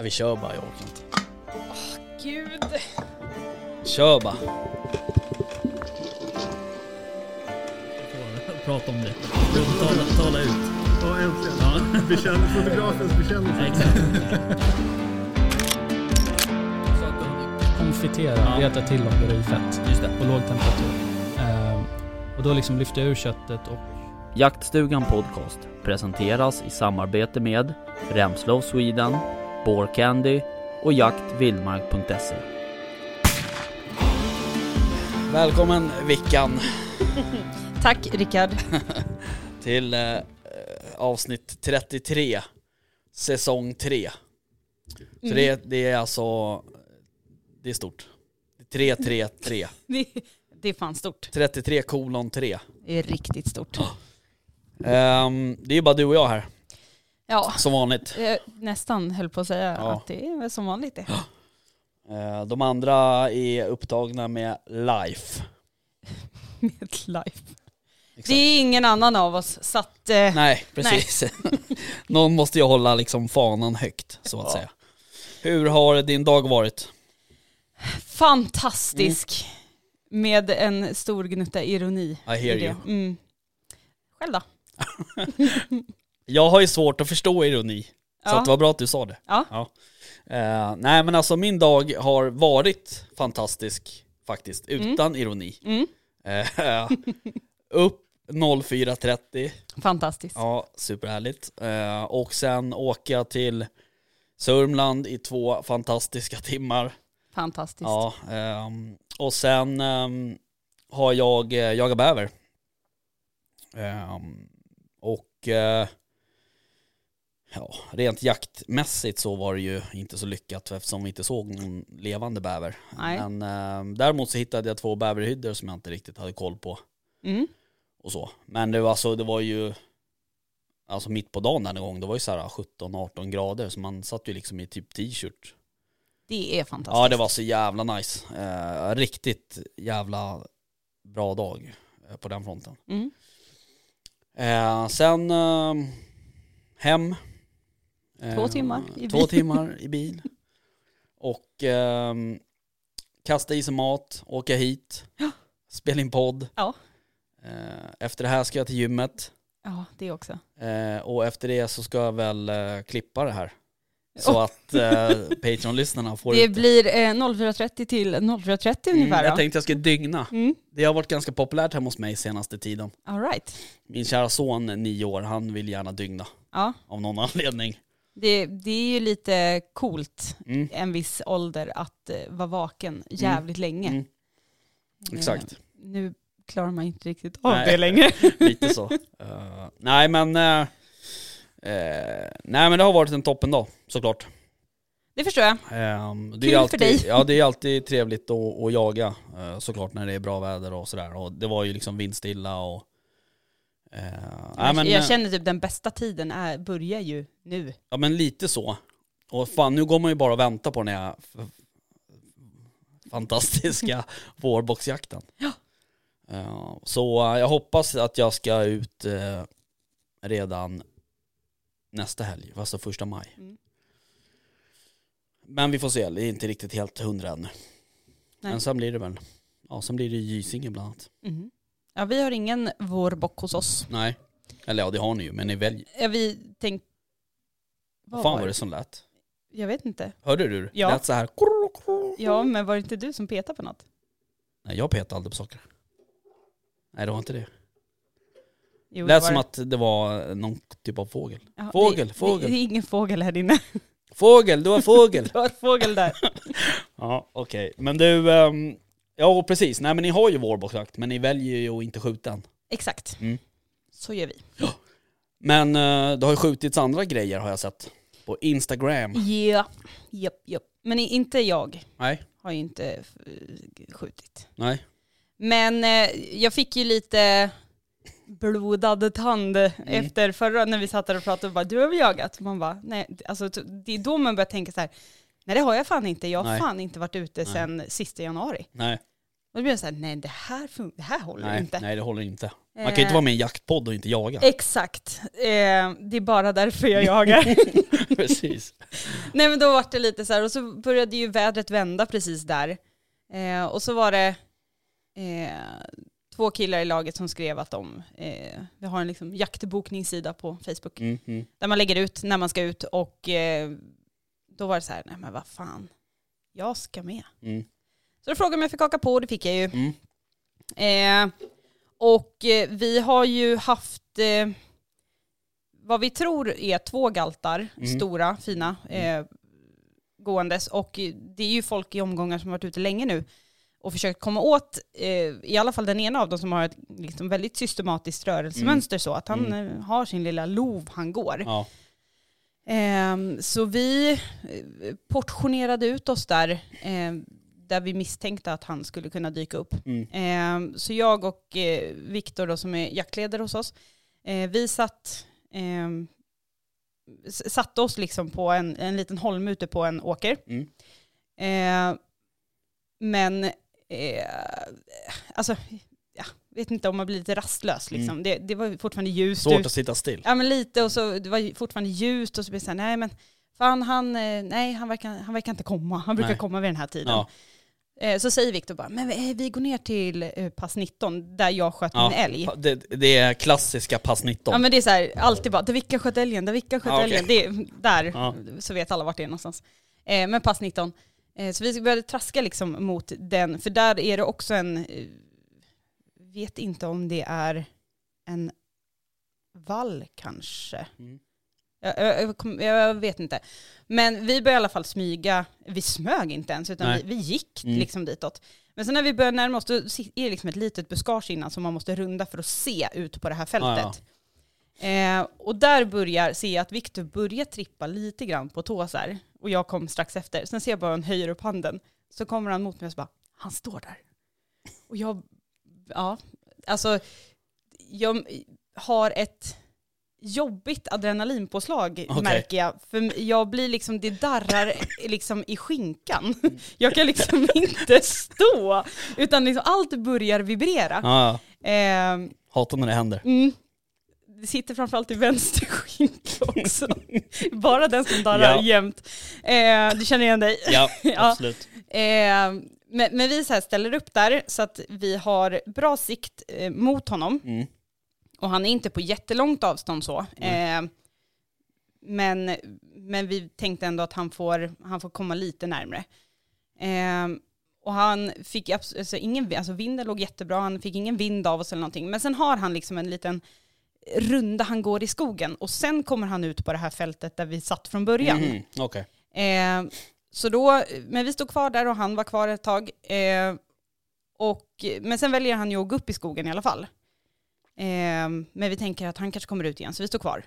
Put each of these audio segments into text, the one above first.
Ja, vi kör bara, jag orkar inte. Gud. Kör bara. Prata om det. Tala, tala ut. Ja, äntligen. Ja. Bekänn, fotografens bekännelse. Exakt. konfitera, Ja. reta till där det är fett Just det. på låg temperatur. Ehm, och då liksom lyfter jag ur köttet och Jaktstugan Podcast presenteras i samarbete med Remslow Sweden, Candy och jaktvildmark.se. Välkommen Vickan Tack Rickard. till eh, avsnitt 33, säsong 3. Så Mm. det, det är alltså, det är stort. 333. Det, det är fan stort. 33 kolon 3. Det är riktigt stort. Ehm, det är ju bara du och jag här, Ja, som vanligt. eh, nästan höll på att säga Ja. att det är väl som vanligt det. Eh, de andra är upptagna med life. Med life. Det är ingen annan av oss så att... Eh, Nej, precis. Någon måste ju hålla liksom fanan högt, så att Ja. säga. Hur har din dag varit? fantastisk. Med en stor gnutta ironi. I hear you. Mm. Själv då? Jag har ju svårt att förstå ironi, så Ja. att det var bra att du sa det. Ja. Eh, nej men alltså min dag har varit fantastisk faktiskt, utan ironi. Mm. Eh, upp 04.30, Fantastiskt. ja superhärligt. Eh, och sen åka till Sörmland i två fantastiska timmar. Fantastiskt. Ja, ehm, och sen ehm, har jag eh, jagat bäver. Och eh, ja, rent jaktmässigt så var det ju inte så lyckat eftersom vi inte såg någon levande bäver. Nej. Men ehm, däremot så hittade jag två bäverhyddor som jag inte riktigt hade koll på Mm. och så. Men det var, alltså, det var ju Alltså mitt på dagen den gång, det var ju så här 17-18 grader så man satt ju liksom i typ t-shirt Det är fantastiskt. Ja det var så jävla nice. Eh, riktigt jävla bra dag eh, på den fronten. Mm. Eh, sen eh, hem. Eh, Två timmar i Två bil. timmar i bil. Och eh, kasta i sig mat, åka hit, spela in podd. Ja. Eh, efter det här ska jag till gymmet. Ja, det också. Eh, och efter det så ska jag väl eh, klippa det här. Så att eh, Patreon-lyssnarna får Det ut blir eh, 04.30 till 04.30 Mm, ungefär jag då. tänkte jag skulle dygna. Mm. Det har varit ganska populärt hemma hos mig senaste tiden. All right. Min kära son, nio år, han vill gärna dygna Ja, av någon anledning. Det, det är ju lite coolt Mm, en viss ålder att eh, vara vaken jävligt länge. mm, Eh, exakt, nu klarar man inte riktigt av Nej. det längre. lite så. Eh, nej men, eh, eh, nej men det har varit en toppendag såklart. Det förstår jag. Um, det Kul är för alltid, dig. Ja det är alltid trevligt att, att jaga såklart när det är bra väder och sådär. Och det var ju liksom vindstilla och... eh, nej, men, jag eh, känner typ den bästa tiden är, börjar ju nu. Ja men lite så. Och fan nu går man ju bara och väntar på den här fantastiska vårboxjakten. Ja. Eh, så eh, jag hoppas att jag ska ut redan nästa helg, alltså första maj. Mm. Men vi får se, det är inte riktigt helt hundra ännu. Nej. Men sen blir det väl, ja sen blir det Gysinge bland annat. Mhm. Ja, vi har ingen vårbock hos oss. Nej, eller ja det har ni ju, men ni väljer. Ja, vi tänkte... Vad fan var det som lät? Jag vet inte. Hörde du? Det Ja. lät så här. Ja, men var det inte du som petade på något? Nej jag petar aldrig på saker. Nej det var inte det. Jo, Lät det som var att det var någon typ av fågel. Ja, fågel, det, fågel. Det, det är ingen fågel här inne. Fågel, det var fågel! Det var en fågel där. ja okej, men du, ehm, ja precis, nej men ni har ju vårboxjakt men ni väljer ju att inte skjuta den. Exakt. Mm. Så gör vi. Men uh, det har ju skjutits andra grejer har jag sett. På Instagram. Ja, japp, japp. Men i- inte jag Nej, har ju inte eh, skjutit. nej. Men eh, jag fick ju lite blodad tand Mm. efter förra när vi satt där och pratade och bara du har väl jagat? Man bara nej, alltså t- det är då man börjar tänka så här nej det har jag fan inte, jag har Nej. fan inte varit ute sedan sista januari. Nej. Och då blir jag så här, nej det här, fun- det här håller Nej, inte. nej, det håller inte. Man Eh, kan inte vara med i en jaktpodd och inte jaga. Exakt. Eh, det är bara därför jag jagar. Precis. Nej men då var det lite så här, och så började ju vädret vända precis där. Eh, och så var det eh, två killar i laget som skrev att de, eh, vi har en liksom jaktbokningssida på Facebook, Mm, mm. där man lägger ut när man ska ut och eh, då var det så här, nej men vad fan, jag ska med. Mm. Så då frågade de om jag fick haka på och det fick jag ju. Mm. Eh, och eh, vi har ju haft eh, vad vi tror är två galtar, Mm. stora, fina, eh, gåendes. Och eh, det är ju folk i omgångar som har varit ute länge nu och försökt komma åt, eh, i alla fall den ena av dem som har ett liksom, väldigt systematiskt rörelsemönster så, att han Mm. eh, har sin lilla lov han går. Ja. Ehm, så vi eh, portionerade ut oss där, eh, där vi misstänkte att han skulle kunna dyka upp. Mm. Ehm, så jag och eh, Viktor då, som är jaktledare hos oss, eh, vi satt, ehm, satte oss liksom på en, en liten holme ute på en åker. Mm. Ehm, men, eh, alltså, ja, vet inte om man blir lite rastlös liksom. Mm. Det, det var fortfarande ljust Svårt ut. att sitta still. Ja men lite och så det var fortfarande ljust och så blev det så här, nej men fan han, eh, nej han verkar, han verkar inte komma, han brukar Nej. komma vid den här tiden. Ja. Eh, Så säger Viktor bara, men vi- går ner till eh, pass 19 där jag sköt Ja. min älg. Det, det är klassiska pass 19. Ja men det är så här, alltid bara, där Vicka sköt älgen, där Vicka sköt Ja, älgen. Det är, där Ja. så vet alla vart det är någonstans. Eh, men pass 19. Eh, så vi började traska liksom mot den, för där är det också en, vet inte om det är en vall kanske. Mm. Jag, jag, jag, vet inte. Men vi började i alla fall smyga, vi smög inte ens utan vi, vi gick Mm. liksom ditåt. Men sen när vi började närma oss då är det liksom ett litet buskage innan som man måste runda för att se ut på det här fältet. Eh, och där börjar, ser jag att Viktor börjar trippa lite grann på tå så här. Och jag kom strax efter. Sen ser jag bara han höjer upp handen. Så kommer han mot mig och så bara, han står där. Och jag, ja, alltså jag har ett jobbigt adrenalinpåslag Okej. märker jag. För jag blir liksom, det darrar liksom i skinkan. Jag kan liksom inte stå, utan liksom allt börjar vibrera. Ja, ja. Eh, Hatar när det händer. Mm. Det sitter framförallt i vänster skinka också. Bara den som darrar Ja. jämt. Eh, du känner igen dig? Ja, Ja. absolut. Eh, men, men vi så här ställer upp där så att vi har bra sikt eh, mot honom. Mm. Och han är inte på jättelångt avstånd så. Eh, men, men vi tänkte ändå att han får, han får komma lite närmre. Eh, och han fick alltså ingen, alltså vinden låg jättebra, han fick ingen vind av oss eller någonting. Men sen har han liksom en liten runda han går i skogen och sen kommer han ut på det här fältet där vi satt från början. Mhm, Okej. Eh, så då, men vi stod kvar där och han var kvar ett tag. Eh, och, men sen väljer han ju att gå upp i skogen i alla fall. Eh, men vi tänker att han kanske kommer ut igen, så vi står kvar.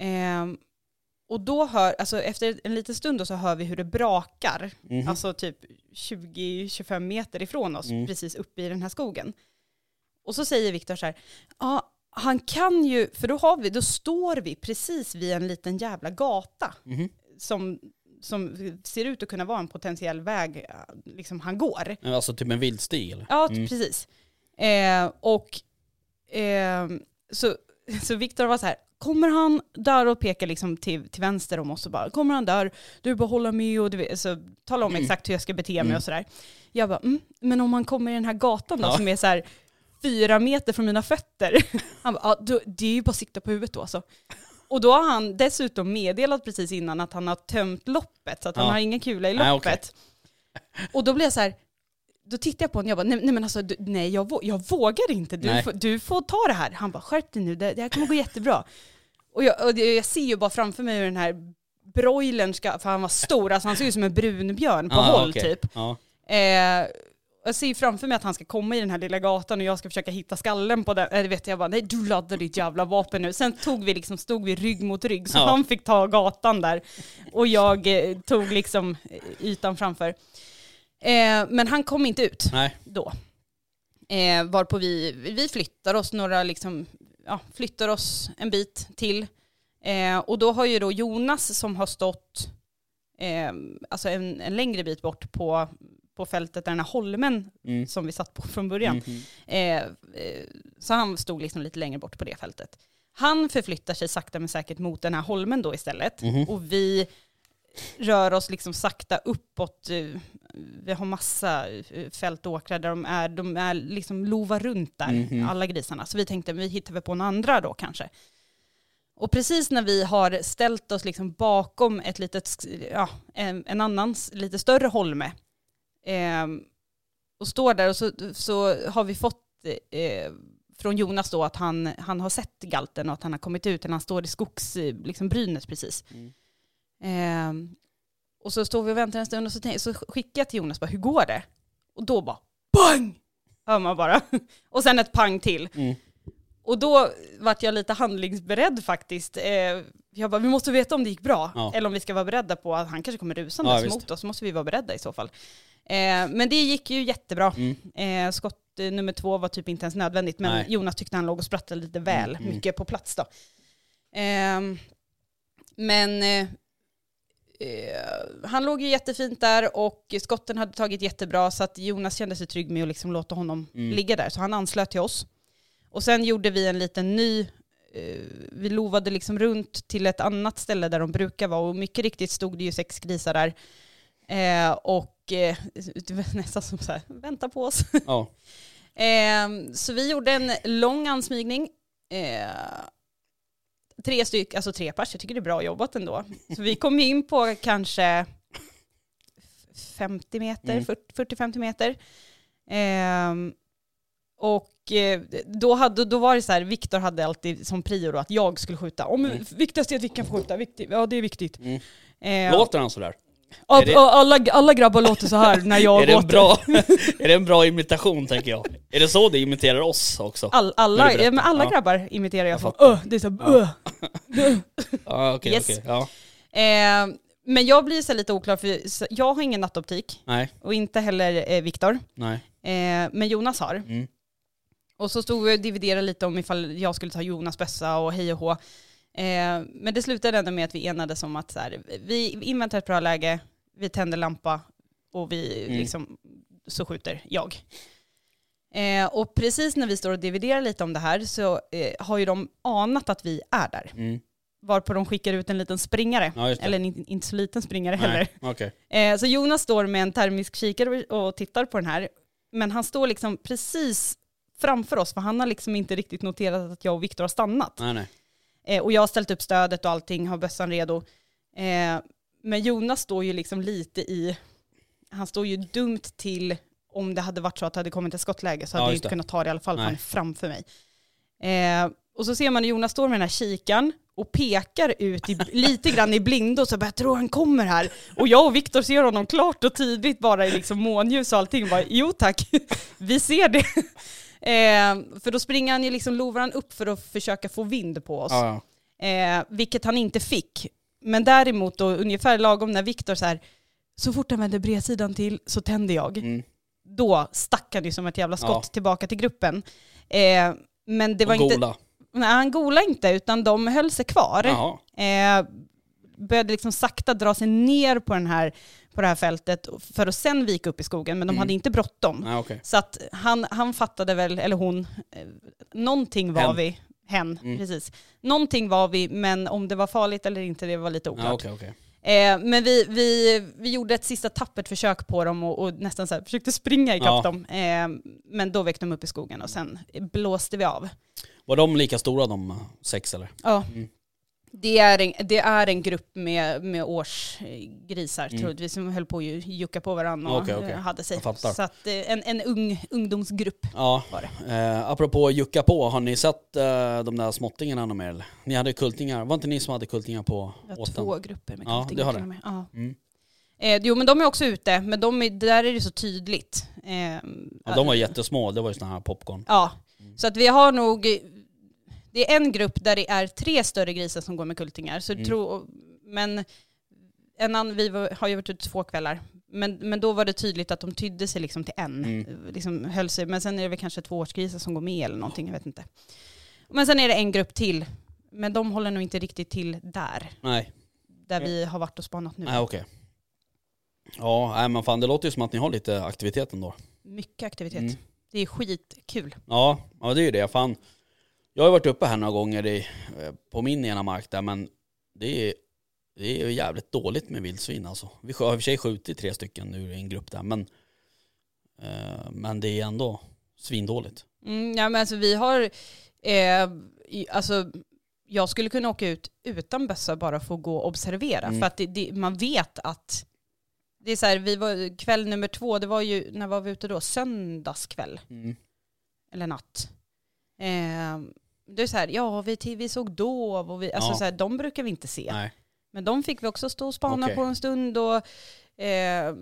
Eh, och då hör, alltså efter en liten stund då så hör vi hur det brakar. Mhm. Alltså typ 20-25 meter ifrån oss, Mm. precis uppe i den här skogen. Och så säger Viktor så här, ja, han kan ju, för då, har vi, då står vi precis vid en liten jävla gata Mhm. som, som ser ut att kunna vara en potentiell väg liksom han går. Alltså typ en vildstig eller? Ja, Mm. precis. Eh, och eh, så, så Viktor var så här, kommer han där och pekar liksom till, till vänster om oss och bara, kommer han där, du bara hålla med och du så tala om Mm. exakt hur jag ska bete mig Mm. och sådär. Jag bara, mm, men om han kommer i den här gatan då Ja. som är så här fyra meter från mina fötter. Han bara, ja, då, det är ju bara att sikta på huvudet då alltså. Och då har han dessutom meddelat precis innan att han har tömt loppet, så att han Ja. har ingen kula i Nej, loppet. Och då blev jag så här, då tittade jag på honom och jag bara, nej, nej men alltså du, nej jag, vå- jag vågar inte, du får, du får ta det här. Han bara, skärp dig nu, det, det här kommer gå jättebra. Och jag, och jag ser ju bara framför mig hur den här broilern ska, för han var stor, alltså han ser ut som en brunbjörn på Ja, håll okej. typ. Ja. Eh, jag ser ju framför mig att han ska komma i den här lilla gatan och jag ska försöka hitta skallen på den. Det vet jag bara, nej du laddar ditt jävla vapen nu. Sen tog vi liksom, stod vi rygg mot rygg så Ja. han fick ta gatan där. Och jag eh, tog liksom eh, ytan framför. Eh, men han kom inte ut Nej. då. Eh, varpå vi, vi flyttar oss några, liksom, ja, flyttar oss en bit till. Eh, och då har ju då Jonas som har stått eh, alltså en, en längre bit bort på, på fältet där den här holmen Mm. som vi satt på från början. Eh, så han stod liksom lite längre bort på det fältet. Han förflyttar sig sakta men säkert mot den här holmen då istället. Mhm. Och vi rör oss liksom sakta uppåt. Eh, Vi har massa eh, fält och åkrar där de är, de är liksom lovar runt där, Mhm. alla grisarna. Så vi tänkte vi hittar väl på några andra då kanske. Och precis när vi har ställt oss liksom bakom ett litet, ja, en, en annan s- lite större holme eh, och står där och så, så har vi fått eh, från Jonas då att han, han har sett galten och att han har kommit ut, eller han står i skogsbrynet liksom, brynet precis. Mm. Eh, och så står vi och väntar en stund och så, tänk, så skickar jag till Jonas bara, hur går det? Och då bara, BANG! Hör man bara. och sen ett pang till. Mm. Och då vart jag lite handlingsberedd faktiskt. Eh, jag bara, vi måste veta om det gick bra. Ja. Eller om vi ska vara beredda på att han kanske kommer rusandes Ja, mot oss. Så måste vi vara beredda i så fall. Eh, men det gick ju jättebra. Mm. Eh, skott nummer två var typ inte ens nödvändigt. Men Nej. Jonas tyckte han låg och sprattlade lite väl Mm, mm. mycket på plats då. Ehm, men eh, han låg ju jättefint där och skotten hade tagit jättebra så att Jonas kände sig trygg med att liksom låta honom Mm. ligga där. Så han anslöt till oss. Och sen gjorde vi en liten ny, eh, vi lovade liksom runt till ett annat ställe där de brukar vara och mycket riktigt stod det ju sex grisar där. Eh, och eh, det var nästan som så här, vänta på oss. Ja. Eh, så vi gjorde en lång ansmygning. Eh, tre styck, alltså tre pers, jag tycker det är bra jobbat ändå. Så vi kom in på kanske 50 meter, Mm. 40 40-50 meter. Ehm, och eh, då, hade, då var det så här, Viktor hade alltid som prio då att jag skulle skjuta. Om Mm. Viktigast är att vi kan få skjuta, Viktigt, ja det är viktigt. Mm. Ehm, Låter han sådär? Det- alla, alla grabbar låter så här när jag är, det bra, är det en bra imitation tänker jag? Är det så du imiterar oss också? All, alla, men alla Ja. grabbar imiterar jag, Jag som öh, det är så Ja. öh. Ja, okej, Yes. okej. Ja. Eh, men jag blir så lite oklar för jag har ingen nattoptik Nej, och inte heller eh, Viktor. Eh, men Jonas har. Mm. Och så stod vi och dividerade lite om ifall jag skulle ta Jonas bössa och hej och hå. Eh, men det slutade ändå med att vi enades om att så här, vi inväntar ett bra läge, vi tänder lampa och vi Mm. liksom, så skjuter jag. Eh, och precis när vi står och dividerar lite om det här så eh, har ju de anat att vi är där. Mm. Varpå de skickar ut en liten springare. Ja. Eller en, inte så liten springare heller. Nej, okej. Eh, så Jonas står med en termisk kikare och och tittar på den här. Men han står liksom precis framför oss för han har liksom inte riktigt noterat att jag och Viktor har stannat. Nej, nej. Eh, och jag har ställt upp stödet och allting, har bössan redo. Eh, men Jonas står ju liksom lite i, han står ju dumt till om det hade varit så att det hade kommit ett skottläge så Ja, hade jag inte kunnat ta det i alla fall för han är framför mig. Eh, och så ser man Jonas står med den här kikan och pekar ut i, lite grann i blindo så bara, jag tror han kommer här. Och jag och Viktor ser honom klart och tydligt bara i liksom månljus och allting. Och bara, jo tack, vi ser det. Eh, för då springer han ju liksom, lovar han upp för att försöka få vind på oss. Ja. Eh, vilket han inte fick. Men däremot då ungefär lagom när Viktor så här, så fort han vänder bredsidan till så tänder jag. Mm. Då stack han ju som ett jävla skott Ja. tillbaka till gruppen. Eh, men det var och inte, gola. nej han golade inte utan de höll sig kvar. Eh, började liksom sakta dra sig ner på, den här, på det här fältet för att sen vika upp i skogen, men de Mm. hade inte bråttom. Nej, okej. Så att han, han fattade väl, eller hon, eh, någonting var Hen. vi, hen, Mm. precis. Någonting var vi, men om det var farligt eller inte, det var lite oklart. Ja, okej, okej. Eh, men vi, vi, vi gjorde ett sista tappert försök på dem och, och nästan så här, försökte springa ikapp Ja. dem. Eh, men då väckte de upp i skogen och sen blåste vi av. Var de lika stora de sex eller? Ja. Mm. Det, är en, det är en grupp med, med årsgrisar Mm. troligtvis som höll på att ju- jucka på varandra och Okej, okej. eh, hade sig. Så att, eh, en, en ung ungdomsgrupp Ja. var det. Eh, apropå jucka på, har ni sett eh, de där småttingarna något mer eller? Ni hade kultingar, var inte ni som hade kultingar på åten? två grupper med Ja, kultingar det har det. Ja. Mm. Eh, jo men de är också ute, men de är, där är det så tydligt. Eh, Ja, de var jättesmå, det var ju såna här popcorn. Ja, Mm. så att vi har nog, det är en grupp där det är tre större grisar som går med kultingar. Så Mm. tro, men en annan, vi var, har ju varit ute två kvällar. Men, men då var det tydligt att de tydde sig liksom till en. Mm. Liksom höll sig, men sen är det väl kanske två årsgrisar som går med eller någonting, jag vet inte. Men sen är det en grupp till. Men de håller nog inte riktigt till där, Nej, där vi har varit och spanat nu. nej okej. Ja, nej men fan det låter ju som att ni har lite aktivitet ändå. Mycket aktivitet. Mm. Det är skitkul. Ja, ja det är ju det. Fan. Jag har varit uppe här några gånger i, eh, på min ena mark där men det är, det är jävligt dåligt med vildsvin alltså. Vi har i och för sig skjutit tre stycken nu i en grupp där men, eh, men det är ändå svindåligt. Mm, ja, men alltså vi har, eh, alltså jag skulle kunna åka ut utan bössa bara för att gå och observera. Mm. För att det, det, man vet att, det är så här, vi var, kväll nummer två, det var ju, när var vi ute då? Söndagskväll, Mm. eller natt. Eh, det är så här, ja vi, vi såg dov och vi, alltså Ja. så här, de brukar vi inte se. Nej. Men de fick vi också stå och spana Okej. på en stund och eh,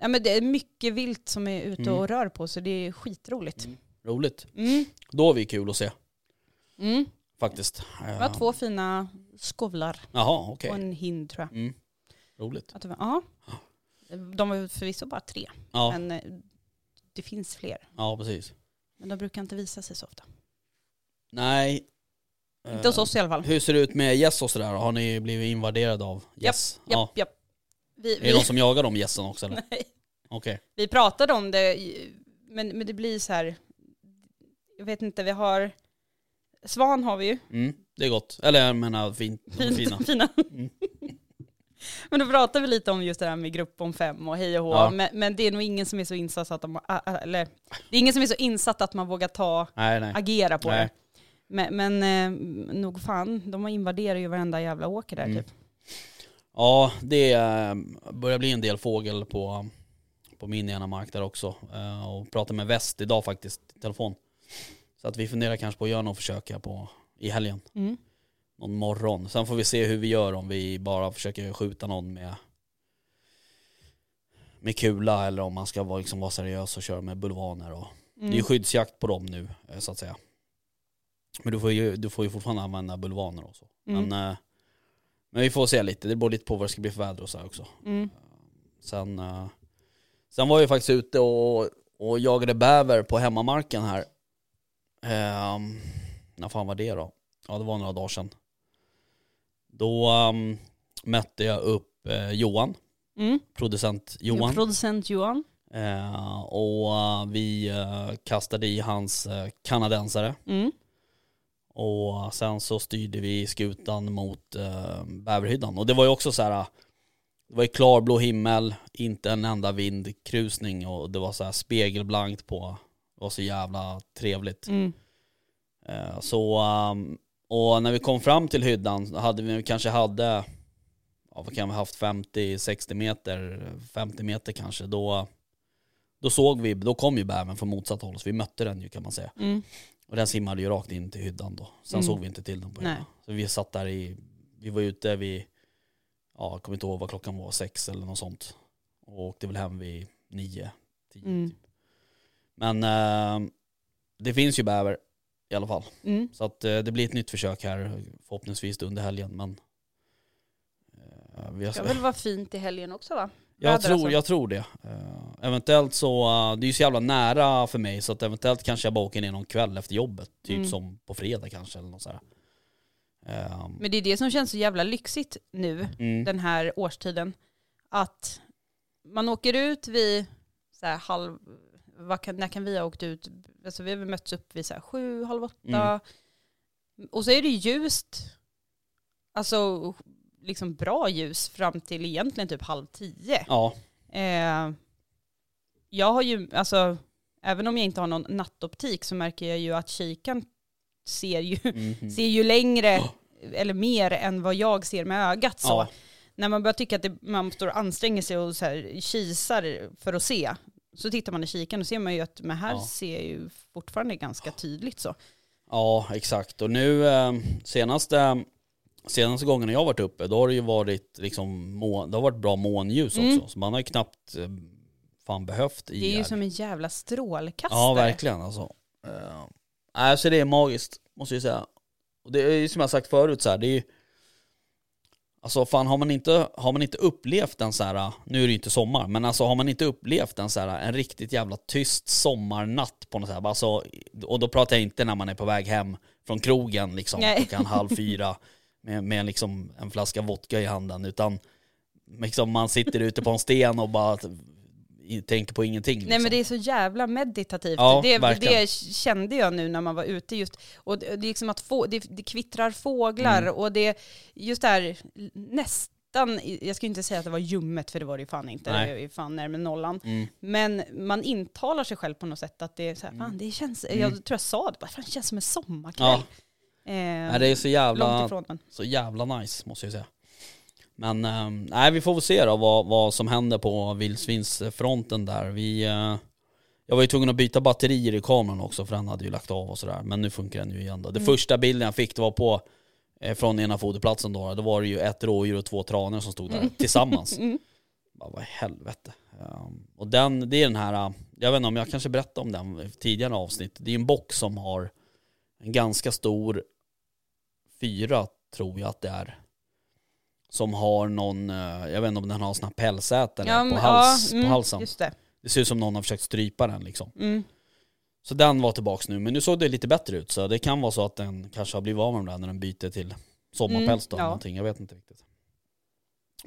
ja, men det är mycket vilt som är ute Mm. och rör på så det är skitroligt. Mm. Roligt. Mm. Då är vi kul att se Mm. faktiskt. Det var två fina skovlar Jaha, okej. och en hind tror jag. Mm. Roligt. Att ja. De var förvisso bara tre, Ja, men eh, det finns fler. ja precis. Men de brukar inte visa sig så ofta. Nej. Inte hos Eh, oss i alla fall. Hur ser det ut med gäss och sådär? Har ni blivit invaderade av gäss? Japp, Ja. japp. Vi, Är det vi, någon som jagar de gässen också eller? nej. Okej. vi pratade om det, men, men det blir så här, jag vet inte, vi har, svan har vi ju. Mm, det är gott. Eller jag menar är Fint, fina. fina. Mm. Men då pratar vi lite om just det här med grupp om fem och hej och hå. Ja. Men, men det är nog ingen som är så insatt att de, ä- ä- eller det är ingen som är så insatt att man vågar ta, Nej, nej. agera på Nej. det. Men, men eh, nog fan, de invaderar ju varenda jävla åker där Mm. typ. Ja, det eh, börjar bli en del fågel på, på min ena mark där också. Eh, Och pratade med Väst idag faktiskt, i telefon. Så att vi funderar kanske på att göra något försök här på, i helgen. Mm. Någon morgon. Sen får vi se hur vi gör om vi bara försöker skjuta någon med med kula eller om man ska vara, liksom, vara seriös och köra med bulvaner. Och, Det är ju Mm. skyddsjakt på dem nu eh, så att säga. Men du får ju, du får ju fortfarande använda bulvaner och så. Mm. Men, eh, men vi får se lite, det beror lite på vad det ska bli för väder och så här också. Mm. Sen, eh, sen var jag faktiskt ute och, och jagade bäver på hemmamarken här. Um, när fan var det då? Ja det var några dagar sedan. Då ehm, mötte jag upp eh, Johan, Mm. producent Johan. Producent Johan. Eh, och eh, vi eh, kastade i hans eh, kanadensare. Mm. Och sen så styrde vi skutan mot uh, bäverhyddan. Och det var ju också så här. eh, Det var ju klarblå himmel, inte en enda vindkrusning och det var så här spegelblankt på. Det var så jävla trevligt. Mm. Eh, så, ehm, och när vi kom fram till hyddan hade vi kanske hade, ja vad kan vi ha haft, 50-60 meter, 50 meter kanske. Då, då såg vi, då kom ju bävern från motsatt håll så vi mötte den ju kan man säga. Mm. Och den simmade ju rakt in till hyddan då. Sen Mm. såg vi inte till den på hyddan. Så vi satt där i, vi var ute vid, ja jag kommer inte ihåg vad klockan var, sex eller något sånt. Och åkte väl hem vid nio, tio Mm. typ. Men eh, det finns ju bäver i alla fall. Mm. Så att eh, det blir ett nytt försök här förhoppningsvis under helgen men eh, vi har, Det ska väl vara fint i helgen också va? Jag, tror, alltså. jag tror det. Eh, eventuellt så, eh, det är ju så jävla nära för mig så att eventuellt kanske jag bara åker ner någon kväll efter jobbet. Typ Mm. som på fredag kanske eller något sådär. Eh, Men det är det som känns så jävla lyxigt nu, mm, den här årstiden. Att man åker ut vid så här halv, kan, när kan vi ha åkt ut? Alltså vi har väl mötts upp vid så här sju, halv åtta. Mm. Och så är det ljust, alltså liksom bra ljus fram till egentligen typ halv tio. ja, Eh, jag har ju, alltså även om jag inte har någon nattoptik så märker jag ju att kikaren ser ju, mhm. ser ju längre eller mer än vad jag ser med ögat. Så. ja, När man börjar tycka att det, man står och anstränger sig och så här, kisar för att se, så tittar man i kikaren och ser man ju att men här Ja. ser jag ju fortfarande ganska tydligt så. ja, exakt. Och nu eh, senaste, senaste gången jag varit uppe då har det ju varit liksom, må, det har varit bra månljus Mm. också. Så man har ju knappt eh, fan behövt Det är ju IR. som en jävla strålkastare. Ja, verkligen alltså. Uh, nej, så det är magiskt, måste jag säga. Och det är ju som jag sagt förut så här, det är ju... Alltså fan har man inte, har man inte upplevt en så här, nu är det ju inte sommar, men alltså har man inte upplevt en så här, en riktigt jävla tyst sommarnatt på något sätt, alltså, och då pratar jag inte när man är på väg hem från krogen liksom klockan halv fyra med, med liksom en flaska vodka i handen, utan liksom, man sitter ute på en sten och bara tänker på ingenting. Liksom. Nej men det är så jävla meditativt. Ja, det, det kände jag nu när man var ute just. Och det, liksom att få, det, det kvittrar fåglar Mm. och det, just det här nästan, jag ska inte säga att det var ljummet för det var det ju fan inte, Nej. det är ju fan närmare nollan. Mm. Men man intalar sig själv på något sätt att det är så här, fan det känns, jag tror jag sa det bara, fan det känns som en sommarkväll. Ja. Eh, Nej, det är så jävla, så jävla nice måste jag säga. Men ehm, nej, vi får väl se då vad, vad som händer på vildsvinsfronten där. Vi, eh, jag var ju tvungen att byta batterier i kameran också för den hade ju lagt av och sådär. Men nu funkar den ju igen då. Det första bilden jag fick det var på eh, från ena foderplatsen då. Då var det ju ett rådjur och två tranor som stod där tillsammans. Bara, vad i helvete. Ehm, och den, det är den här, jag vet inte om jag kanske berättade om den tidigare avsnitt. Det är en bock som har en ganska stor fyra tror jag att det är. Som har någon, eh, jag vet inte om den har såna här pälsätare Ja, på, hals, ja, mm, på halsen. Det. Det ser ut som någon har försökt strypa den liksom. Mm. Så den var tillbaks nu, men nu såg det lite bättre ut. Så det kan vara så att den kanske har blivit av med den där när den byter till sommarpäls då, Mm, ja. någonting. Jag vet inte riktigt.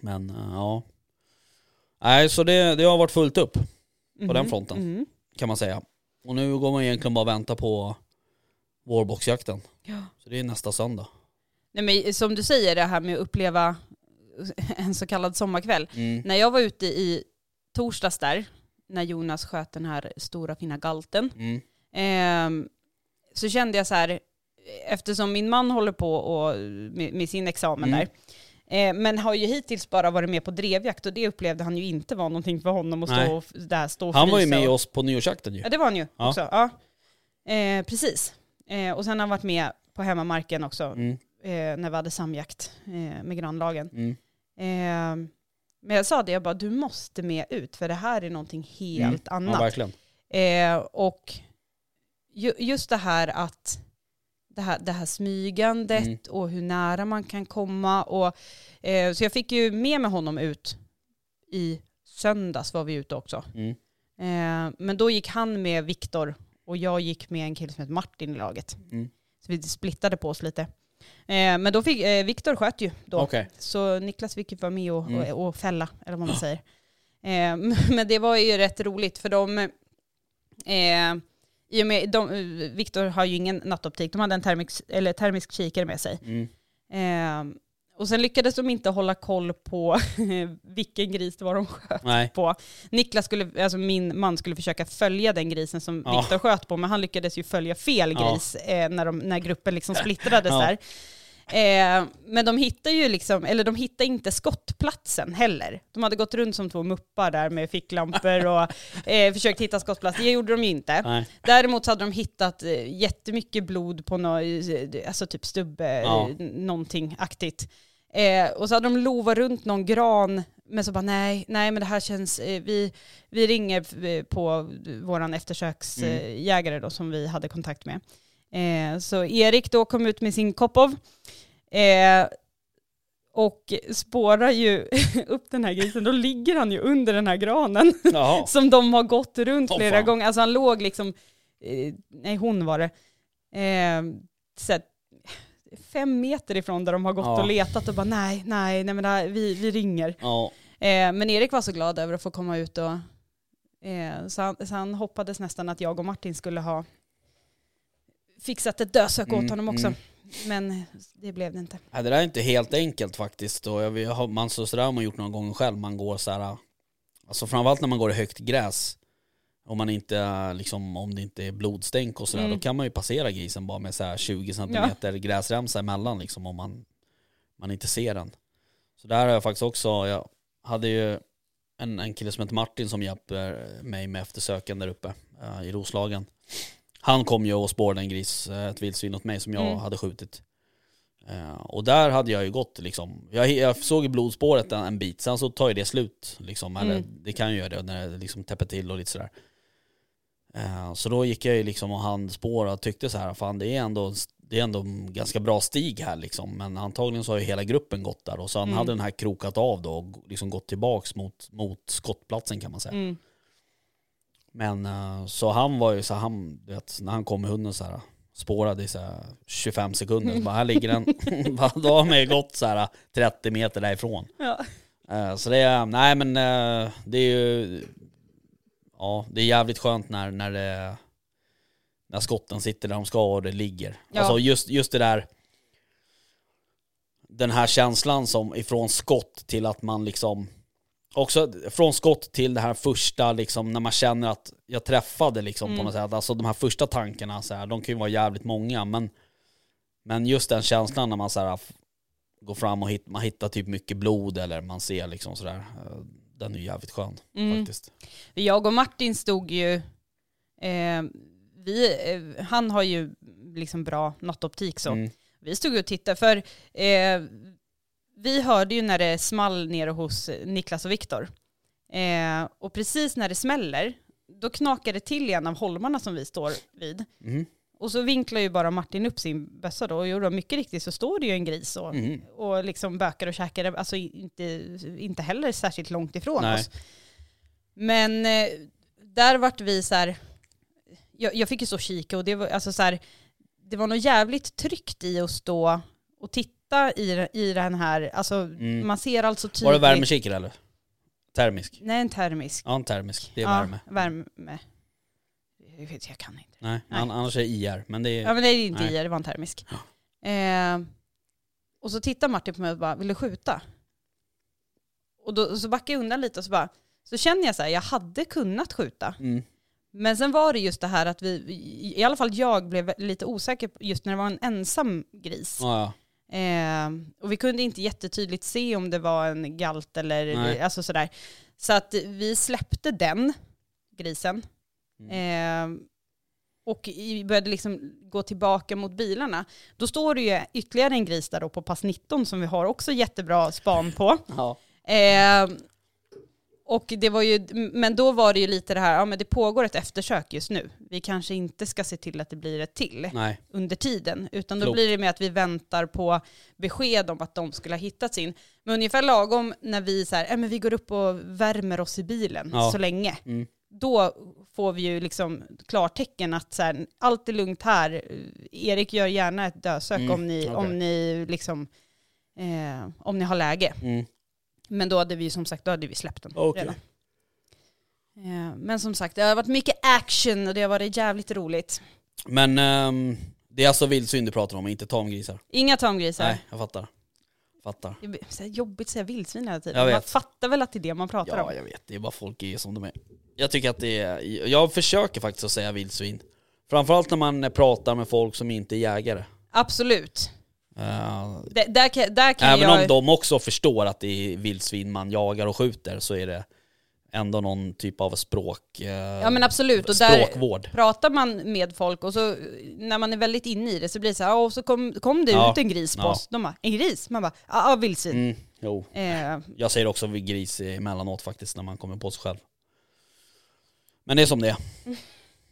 Men eh, ja. Nej, så det, det har varit fullt upp på den Mhm, fronten. mhm. kan man säga. Och nu går man egentligen bara och väntar på vårboxjakten. Ja. Så det är nästa söndag. Nej, men som du säger, det här med att uppleva en så kallad sommarkväll. Mm. När jag var ute i torsdags där, när Jonas sköt den här stora fina galten, Mm. ehm, så kände jag så här, eftersom min man håller på och, med, med sin examen Mm. där, eh, men har ju hittills bara varit med på drevjakt och det upplevde han ju inte var någonting för honom att stå och, där stå och Han var ju med och, oss på nyårsjakten ju. Ja det var han ju Ja. också. Ja. Eh, precis. Eh, och sen har han varit med på hemmamarken också, Mm. Eh, när vi hade samjakt eh, med grannlagen. Mm. Eh, men jag sa det, jag bara du måste med ut för det här är någonting helt Mm. Ja, annat. verkligen. Eh, och ju, just det här att det här, det här smygandet Mm. och hur nära man kan komma. Och, eh, så jag fick ju med mig honom ut i söndags var vi ute också. Mm. Eh, men då gick han med Viktor och jag gick med en kille som heter Martin i laget. Mm. Så vi splittade på oss lite. Eh, men då fick eh, Viktor sköt ju då. Okej. Så Niklas fick ju vara med och, Mm. och, och fälla, eller vad man säger. Eh, men det var ju rätt roligt för de, eh, i och med, de, Viktor har ju ingen nattoptik, de hade en termisk, eller termisk kikare med sig. Mm. Eh, och sen lyckades de inte hålla koll på vilken gris det var de sköt Nej. på. Niklas skulle, alltså min man skulle försöka följa den grisen som Ja. Viktor sköt på, men han lyckades ju följa fel Ja. gris eh, när, de, när gruppen liksom splittrades Ja. där. Eh, men de hittar ju liksom, eller de hittar inte skottplatsen heller. De hade gått runt som två muppar där med ficklampor och eh, försökt hitta skottplats. Det gjorde de ju inte. Nej. Däremot så hade de hittat eh, jättemycket blod på något, eh, alltså typ stubbe, Ja. eh, någonting aktigt. Eh, och så hade de lovat runt någon gran, men så bara nej, nej men det här känns, eh, vi, vi ringer eh, på våran eftersöksjägare då som vi hade kontakt med. Eh, så Erik då kom ut med sin Kopov eh, och spårar ju upp den här grisen. Då ligger han ju under den här granen som de har gått runt Åh, flera fan. gånger. Alltså han låg liksom, eh, nej hon var det, eh, så här, fem meter ifrån där de har gått Ja. och letat och bara nej, nej, nej men det här, vi, vi ringer. Ja. Eh, men Erik var så glad över att få komma ut och eh, så, han, så han hoppades nästan att jag och Martin skulle ha fixat ett dödsök åt Mm, honom också. mm. Men det blev det inte. Nej, det där är inte helt enkelt faktiskt. Och jag har, man, så sådär har man gjort några gånger själv. Man går så här, alltså framförallt när man går i högt gräs. Om, man inte, liksom, om det inte är blodstänk och sådär, Mm. då kan man ju passera grisen bara med så här 20 cm gräsremsa emellan liksom, om man, man inte ser den. Så där har jag faktiskt också, jag hade ju en, en kille som heter Martin som hjälper mig med eftersöken där uppe eh, i Roslagen. Han kom ju och spårade en gris, eh, ett vildsvin åt mig som jag Mm. hade skjutit. Eh, och där hade jag ju gått liksom, jag, jag såg blodspåret en, en bit, sen så tar ju det slut liksom, eller Mm. det kan ju göra det när det liksom täpper till och lite sådär. Eh, så då gick jag ju liksom och handspår och tyckte så här, fan det är ändå, det är ändå en ganska bra stig här liksom. Men antagligen så har ju hela gruppen gått där och så han Mm. hade den här krokat av då och liksom gått tillbaks mot, mot skottplatsen kan man säga. Mm. Men eh, så han var ju så han, vet, när han kom med hunden så här spårade i så här 25 sekunder, så bara, här ligger den. Då har man ju gått så här 30 meter därifrån. Ja. Eh, Så det är, nej men eh, det är ju, ja det är jävligt skönt när, när det, när skotten sitter där de ska och det ligger. Ja. Alltså just, just det där, den här känslan som ifrån skott till att man liksom, också från skott till det här första liksom när man känner att jag träffade liksom Mm. på något sätt. Alltså de här första tankarna så här, de kan ju vara jävligt många men, men just den känslan när man så här, går fram och hit, man hittar typ mycket blod eller man ser liksom sådär. eh, Den är ju jävligt skön Mm. faktiskt. Jag och Martin stod ju, eh, vi, eh, han har ju liksom bra nattoptik så. Mm. Vi stod och tittade för eh, vi hörde ju när det small nere hos Niklas och Viktor. Eh, och precis när det smäller, då knakar det till i en av holmarna som vi står vid. Mm. Och så vinklar ju bara Martin upp sin bössa då och jo, då, mycket riktigt så står det ju en gris och, Mm. och liksom bökar och käkar, alltså inte, inte heller särskilt långt ifrån Nej. oss. Men eh, där vart vi så här, jag, jag fick ju så kika och det var, alltså så här, det var nog jävligt tryggt i att stå och titta i, i den här, alltså Mm. man ser alltså tydligt. Var det värmekikare eller? Termisk? Nej, en termisk. Ja en termisk, det är ja, värme. värme. Jag vet, jag kan inte. Nej, Nej. An- annars är det IR. Men det är... Ja men det är inte Nej. i det var en termisk. Eh, och så tittar Martin på mig och bara, vill du skjuta? Och då så backar jag undan lite och så bara, så känner jag så här, jag hade kunnat skjuta. Mm. Men sen var det just det här att vi, i alla fall jag blev lite osäker just när det var en ensam gris. Ja, ja. Eh, och vi kunde inte jättetydligt se om det var en galt eller Nej. alltså sådär. Så att vi släppte den grisen. Mm. Eh, och började liksom gå tillbaka mot bilarna. Då står det ju ytterligare en gris där då på pass 19 som vi har också jättebra span på. ja. Eh, och det var ju, men då var det ju lite det här, ja men det pågår ett eftersök just nu. Vi kanske inte ska se till att det blir ett till Nej. under tiden, utan då Klokt. blir det med att vi väntar på besked om att de skulle ha hittats in. Men ungefär lagom när vi så här, äh, men vi går upp och värmer oss i bilen Ja. så länge, Mm. då får vi ju liksom klartecken att så här, allt är lugnt här. Erik gör gärna ett dödsök Mm, om ni, okej. om ni liksom, eh, om ni har läge. Mm. Men då hade vi som sagt, då hade vi släppt den Okej. redan. Eh, Men som sagt, det har varit mycket action och det har varit jävligt roligt. Men ehm, det är alltså vildsvin du pratar om, inte tamgrisar? Inga tamgrisar. Nej, jag fattar. Fattar. Det är så här jobbigt att säga vildsvin hela tiden. Jag Man vet. fattar väl att det är det man pratar Ja, om. jag vet. Det är bara folk är som de är. Jag tycker att det är... Jag försöker faktiskt att säga vildsvin. Framförallt när man pratar med folk som inte är jägare. Absolut. Eh, Det, där kan, där kan även jag... om de också förstår att det är vildsvin man jagar och skjuter så är det ändå någon typ av språk... eh, Ja men absolut. Och där språkvård. pratar man med folk och så när man är väldigt inne i det så blir det så här, "Ja, och så kom, kom det Ja. ut en gris på Ja. oss. De bara, en gris? Man bara, ja ah, vildsvin. Mm, jo. Eh, Jag säger också gris emellanåt faktiskt när man kommer på sig själv. Men det är som det är.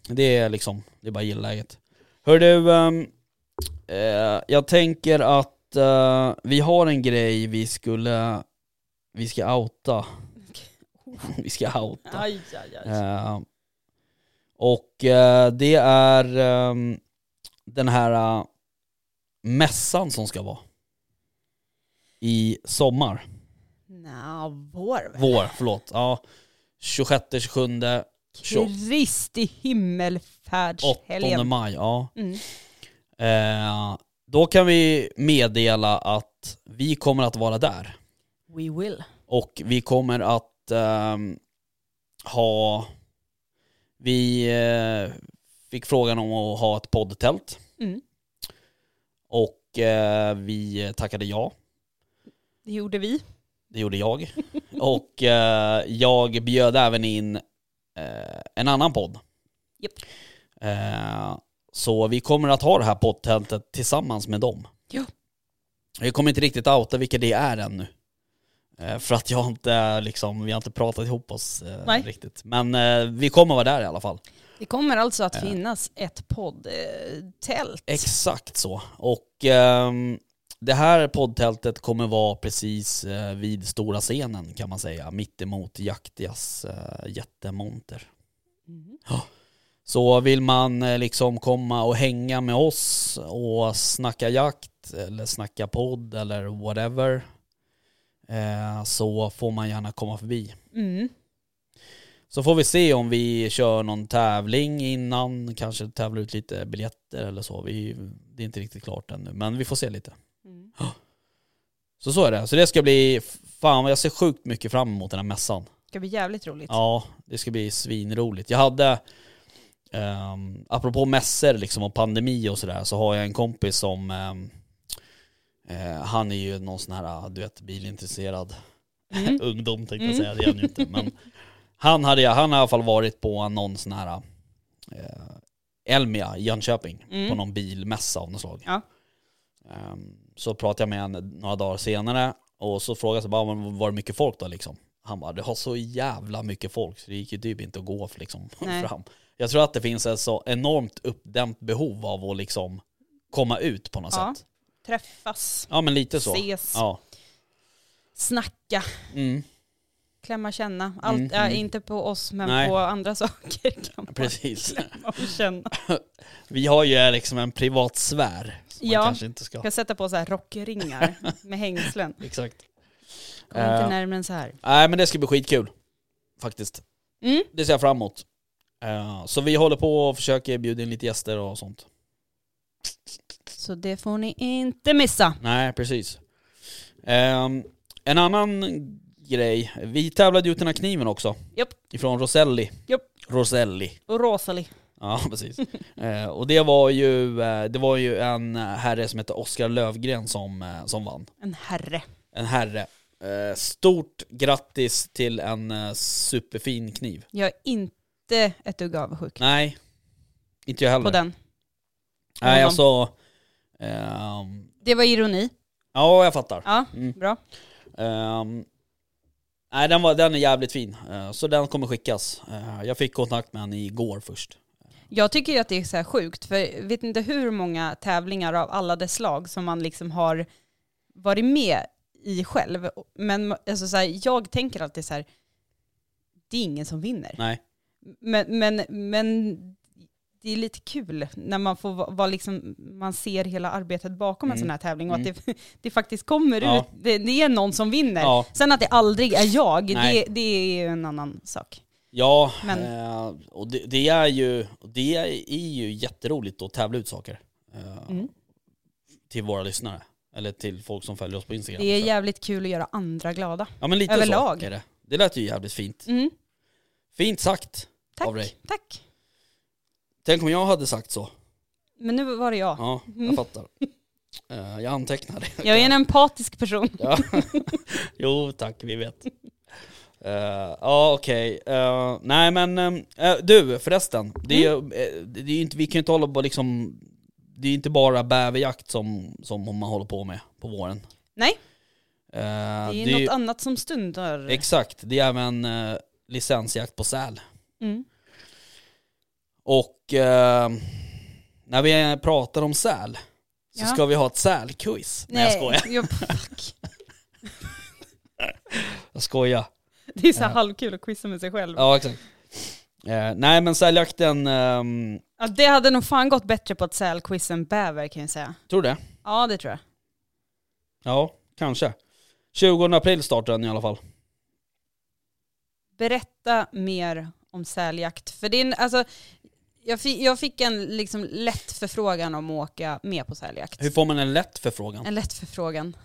Det är liksom, det är bara gilläget. Hör du, ehm, eh, jag tänker att eh, vi har en grej vi skulle, vi ska outa. vi ska outa. aj, aj, aj. Eh, och eh, det är ehm, den här eh, mässan som ska vara. I sommar. Nja, vår? Vår, förlåt. Ja. 26, 27, 28 Kristi himmelfärdshelgen. maj. Ja. Mm. Eh, då kan vi meddela att vi kommer att vara där. We will. Och vi kommer att ehm, ha... Vi eh, fick frågan om att ha ett poddtält. Mm. Och eh, vi tackade ja. Det gjorde vi. Det gjorde jag. Och eh, jag bjöd även in eh, en annan podd. Japp. Så vi kommer att ha det här poddtältet tillsammans med dem. Ja. Jag kommer inte riktigt outa vilka det är ännu. Eh, för att jag inte liksom, vi har inte pratat ihop oss eh, Nej. riktigt. Men eh, vi kommer vara där i alla fall. Det kommer alltså att finnas ett poddtält. Exakt så. Och ehm, det här poddtältet kommer vara precis vid stora scenen kan man säga, mittemot Jaktias eh, jättemonter. Mhm. Så vill man eh, liksom komma och hänga med oss och snacka jakt eller snacka podd eller whatever eh, så får man gärna komma förbi. Mm. Så får vi se om vi kör någon tävling innan, kanske tävla ut lite biljetter eller så. Vi, det är inte riktigt klart ännu, men vi får se lite. Mm. Så så är det. Så det ska bli, fan jag ser sjukt mycket fram emot den här mässan. Det ska bli jävligt roligt. Ja, det ska bli svinroligt. Jag hade, um, apropå mässor liksom och pandemi och sådär, så har jag en kompis som, ehm, eh, han är ju någon sån här, du vet, bilintresserad Mm. ungdom tänkte jag Mm. säga, det är han ju inte. Men han, hade, han har i alla fall varit på någon sån här eh, Elmia i Jönköping, Mm. på någon bilmässa av något slag. Ja. Ehm, så pratade jag med honom några dagar senare och så frågade jag bara, "Men var det mycket folk då liksom? Han bara, det har så jävla mycket folk så det gick ju typ inte att gå liksom Nej. fram. Jag tror att det finns ett så enormt uppdämt behov av att liksom komma ut på något Ja. sätt. Träffas, Ja men lite så. ses, Ja. snacka, Mm, klämma och känna. Allt, Mm, ja, mm. inte på oss men Nej. på andra saker kan man precis. klämma och känna. Vi har ju liksom en privat sfär Ja. man kanske inte ska... Jag ska sätta på så här rockringar med hängslen. Exakt. Kom inte Eh. närmare än så här. Nej men det ska bli skitkul. Faktiskt. Mm. Det ser jag fram emot. Eh, så vi håller på och försöker bjuda in lite gäster och sånt. Så det får ni inte missa. Nej, precis. Ehm, en annan grej. Vi tävlade ut den här kniven också. Japp. Ifrån Roselli. Japp. Roselli. Och Rosalie. Ja, precis. Eh, och det var ju, eh, det var ju en herre som heter Oskar Lövgren som, eh, som vann. En herre. En herre. Stort grattis till en superfin kniv. Jag är inte ett dugg avundsjuk Nej, inte jag heller. på den. Nej, alltså... ehm, Det var ironi. ja, jag fattar. Ja, Mm. bra. Ehm, nej, den, var, den är jävligt fin. Eh, så den kommer skickas. Eh, jag fick kontakt med henne igår först. Jag tycker att det är så här sjukt, för jag vet inte hur många tävlingar av alla dess slag som man liksom har varit med i själv. Men alltså så här, jag tänker alltid så här, det är ingen som vinner. Nej. Men, men, men det är lite kul när man får va- vara liksom, man ser hela arbetet bakom en Mm. sån här tävling och att det, det faktiskt kommer Ja. ut, det, det är någon som vinner. Ja, Sen att det aldrig är jag, det, det är ju en annan sak. ja Men- eh, och det, det är ju det är ju jätteroligt att tävla ut saker. eh, Mm. Till våra lyssnare. Eller till folk som följer oss på Instagram. Det är jävligt kul att göra andra glada. ja, men lite överlag. så är det. Det lät ju jävligt fint. Mm. Fint sagt Tack, av dig. tack. Tänk om jag hade sagt så. Men nu var det jag. Ja, jag Mm. fattar. Eh, jag antecknar det. Jag är en empatisk person. Ja. jo tack, vi vet. Eh, Ja okej, Eh, nej men eh, du förresten, det är, ju, eh, det är ju inte, vi kan ju inte hålla på liksom, det är inte bara bäverjakt som, som man håller på med på våren. Nej, Eh, det är något annat som stundar. Exakt, det är även uh, licensjakt på säl. Mm. Och eh, när vi pratar om säl så Ja. ska vi ha ett sälquiz. Nej, jag skojar. Jo, fuck. Jag skojar. Det är så Ja. halvkul att quizza med sig själv. Ja exakt. Eh, nej men säljakten, ehm, Ja, det hade nog fan gått bättre på ett sälquiz än bäver kan jag säga. tror du det? Ja, det tror jag. Ja, kanske. 20 april startar den i alla fall. Berätta mer om säljakt. För det är, alltså, jag, fick, jag fick en liksom lätt förfrågan om att åka med på säljakt. Hur får man en lätt förfrågan? En lätt förfrågan.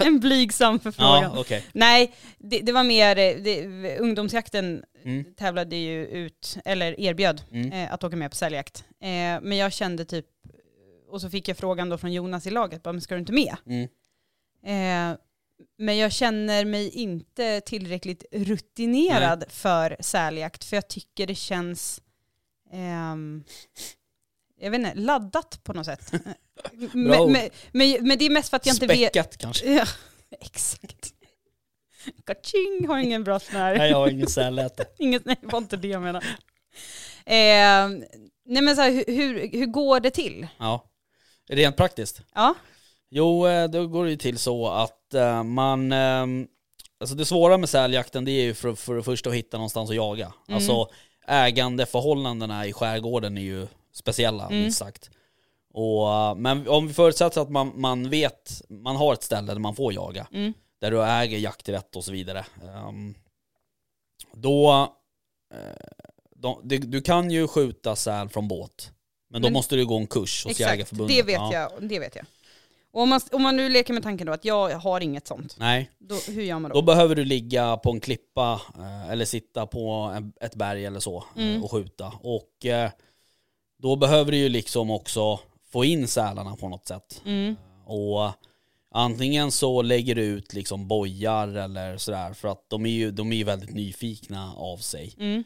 en blygsam förfrågan. Ja, okej. Nej, det, det var mer, det, ungdomsjakten Mm. tävlade ju ut, eller erbjöd Mm. eh, att åka med på säljakt. Eh, men jag kände typ, och så fick jag frågan då från Jonas i laget, bara, men ska du inte med? Mm. Eh, men jag känner mig inte tillräckligt rutinerad för säljakt, för jag tycker det känns, ehm, jag vet inte, laddat på något sätt. men, men, men, men det är mest för att jag inte vet. Späckat kanske? Ja, exakt. Kaching har ingen bra sån här. Nej jag har ingen sälläte. Inget, nej, det var inte det jag menade. Eh, nej men så här, hur, hur, hur går det till? Ja. Rent praktiskt? Ja. Jo, eh, då går det ju till så att eh, man... ehm, Alltså det svåra med säljakten det är ju för, för det första att hitta någonstans att jaga. Alltså ägandeförhållandena i skärgården är ju speciella, Mm. minst sagt. Och, eh, men om vi förutsätter att man, man vet, man har ett ställe där man får jaga, Mm. där du äger jakträtt och så vidare. ehm, då, då du, kan ju skjuta säl från båt, men då Men- måste du gå en kurs hos Exakt, Jägareförbundet. det vet, Ja. jag, det vet jag. Och om man, om man nu leker med tanken då att jag har inget sånt, Nej, då, hur gör man då? då behöver du ligga på en klippa eh, eller sitta på ett berg eller så eh, Mm. och skjuta. Och eh, då behöver du ju liksom också få in sälarna på något sätt. Mm. Och antingen så lägger du ut liksom bojar eller sådär för att de är ju, de är ju väldigt nyfikna av sig. Mm.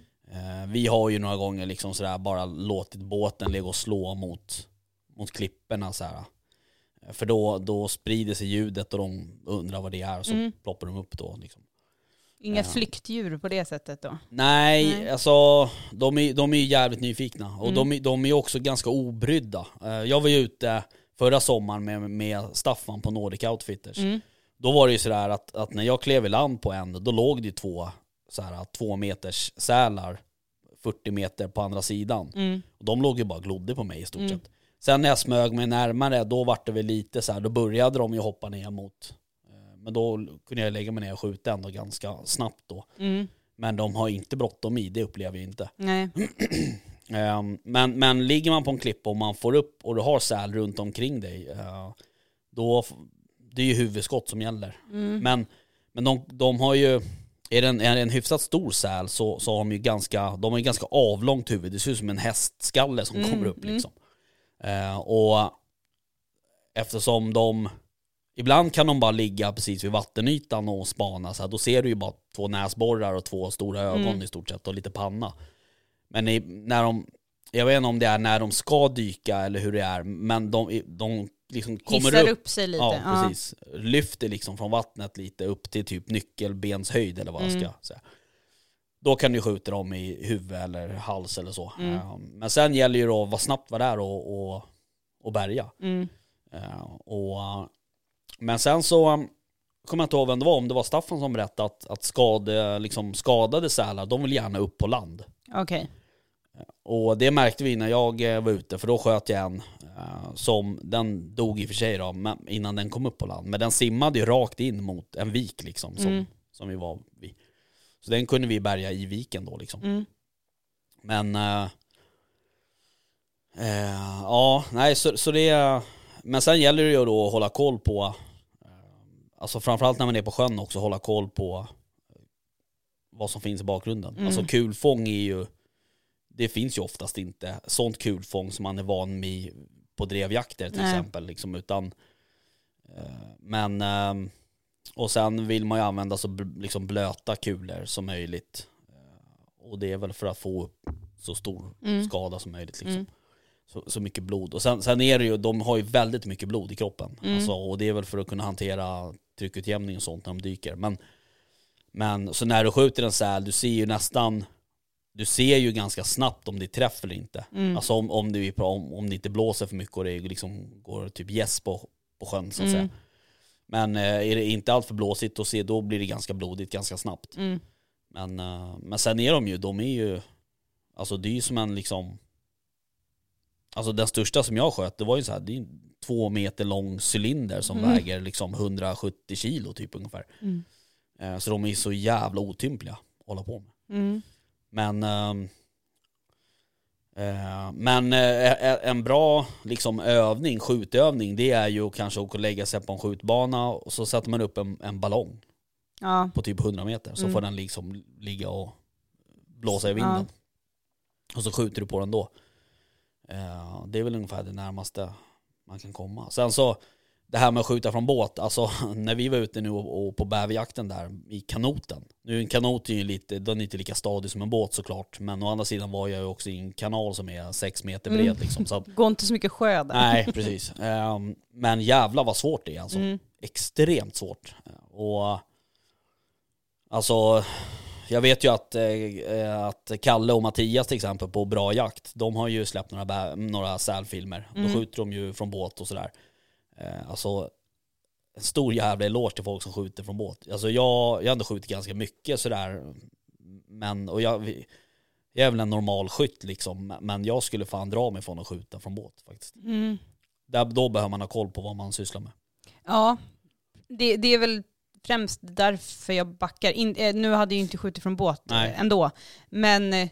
Vi har ju några gånger liksom sådär bara låtit båten ligga och slå mot, mot klipporna så här. Eh, För då, då sprider sig ljudet och de undrar vad det är och så Mm. ploppar de upp då. Liksom. Inga Ja. flyktdjur på det sättet då? Nej, Nej. alltså de är, de är jävligt nyfikna och Mm. de, är- de är också ganska obrydda. Eh, Jag var ju ute förra sommaren med, med Staffan på Nordic Outfitters. Mm. Då var det ju sådär att, att när jag klev i land på en, då låg det ju två så här, två meters sälar 40 meter på andra sidan. Mm. Och de låg ju bara och glodde på mig i stort Mm. sett. Sen när jag smög mig närmare, då var det väl lite så här, då började de ju hoppa ner mot eh, men då kunde jag lägga mig ner och skjuta ändå ganska snabbt då. Mm. Men de har inte bråttom i, det upplever jag inte. Nej. Ehm, men, men ligger man på en klippa och man får upp och du har säl runt omkring dig, eh, då det är ju huvudskott som gäller. Mm. Men, men de, de har ju, är det en, är det en hyfsat stor säl så, så har de ju ganska, de har ju ganska avlångt huvud, det ser ut som en hästskalle som Mm, kommer upp mm. liksom. Eh, och eftersom de, ibland kan de bara ligga precis vid vattenytan och spana så här, då ser du ju bara två näsborrar och två stora ögon Mm. i stort sett och lite panna. Men i, när de, jag vet inte om det är när de ska dyka eller hur det är, men de, de liksom kommer Hissar upp upp sig lite. Ja, precis. Lyfter liksom från vattnet lite upp till typ nyckelbenshöjd eller vad jag Mm. ska säga. Då kan du skjuta dem i huvud eller hals eller så. Mm. Eh, Men sen gäller ju då att vara snabbt vara där och, och, och bärga. Mm. Eh, Och, eh, men sen så um, kommer jag inte ihåg vem det var, om det var Staffan som berättade att, att skade, liksom skadade sälar, de vill gärna upp på land. Okej. Och det märkte vi när jag eh, var ute, för då sköt jag en eh, som, den dog i och för sig då, innan den kom upp på land. Men den simmade ju rakt in mot en vik liksom, som, Mm. som vi var vid. Så den kunde vi bärga i viken då liksom. Mm. Men, eh, eh, ja, nej så, så det, men sen gäller det ju då att hålla koll på, eh, alltså framförallt när man är på sjön också, hålla koll på vad som finns i bakgrunden. Mm. Alltså kulfång är ju, det finns ju oftast inte sånt kulfång som man är van med på drevjakter till Nej. exempel. Liksom, utan, eh, men, eh, och sen vill man ju använda så liksom blöta kulor som möjligt. Eh, och det är väl för att få så stor Mm. skada som möjligt. Liksom. Mm. Så, så mycket blod. Och sen, sen är det ju, de har ju väldigt mycket blod i kroppen. Mm. Alltså, och det är väl för att kunna hantera tryckutjämning och sånt när de dyker. Men, men så när du skjuter en säl, du ser ju nästan, du ser ju ganska snabbt om det är träff eller inte. Mm. Alltså om, om, bra- om, om det inte blåser för mycket och det liksom går typ gäss på, på sjön så att Mm. säga. Men eh, är det inte allt för blåsigt då, se, då blir det ganska blodigt ganska snabbt. Mm. Men, eh, men sen är de ju, de är ju, alltså det är ju som en liksom, alltså den största som jag sköt, det var ju så här, det är en två meter lång cylinder som Mm. väger liksom 170 kilo typ ungefär. Mm. Eh, Så de är så jävla otympliga att hålla på med. Mm. Men, ehm, eh, men eh, eh, en bra liksom, övning, skjutövning, det är ju kanske att lägga sig på en skjutbana och så sätter man upp en, en ballong Ja. på typ 100 meter. Så Mm. får den liksom ligga och blåsa i vinden. Och så skjuter du på den då. Eh, det är väl ungefär det närmaste man kan komma. Sen så, det här med att skjuta från båt, alltså när vi var ute nu och, och på bäverjakten där i kanoten. Nu en kanot är ju lite, den är inte lika stadig som en båt såklart. Men å andra sidan var jag ju också i en kanal som är sex meter bred Mm. liksom. Så att, Går inte så mycket sjö där. nej, precis. Eh, men jävla vad svårt det är alltså Mm. extremt svårt. Och alltså, jag vet ju att, eh, att Kalle och Mattias till exempel på Bra Jakt, de har ju släppt några, bä- några sälfilmer. Mm. Då skjuter de ju från båt och sådär. Eh, alltså, en stor jävla eloge till folk som skjuter från båt. Alltså jag, jag har ändå skjutit ganska mycket sådär, men, och jag, jag är väl en normal skytt liksom, men jag skulle fan dra mig från att skjuta från båt faktiskt. Mm. Där, då behöver man ha koll på vad man sysslar med. Ja, det, det är väl främst därför jag backar. In, eh, nu hade jag ju inte skjutit från båt Nej. eh, ändå. Men, eh,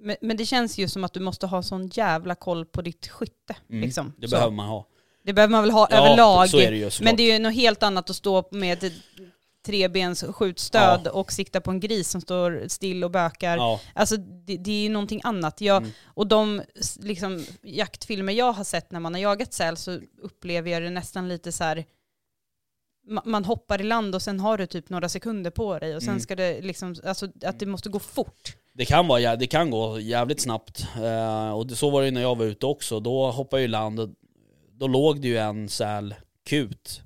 men, men det känns ju som att du måste ha sån jävla koll på ditt skytte. Mm, Liksom. Det Så. behöver man ha. Det behöver man väl ha Ja, överlag. så är det ju såklart. men det är ju något helt annat att stå med ett trebens skjutstöd och sikta på en gris som står still och bökar. Ja, Alltså det, det är ju någonting annat. Jag, Mm. Och de liksom, jaktfilmer jag har sett när man har jagat säl så upplever jag det nästan lite så här. ma- Man hoppar i land och sen har du typ några sekunder på dig och sen Mm. ska det liksom, alltså att det måste gå fort. det kan, vara, det kan gå jävligt snabbt. Eh, och så var det ju när jag var ute också. Då hoppade jag i land och då låg det ju en säl kut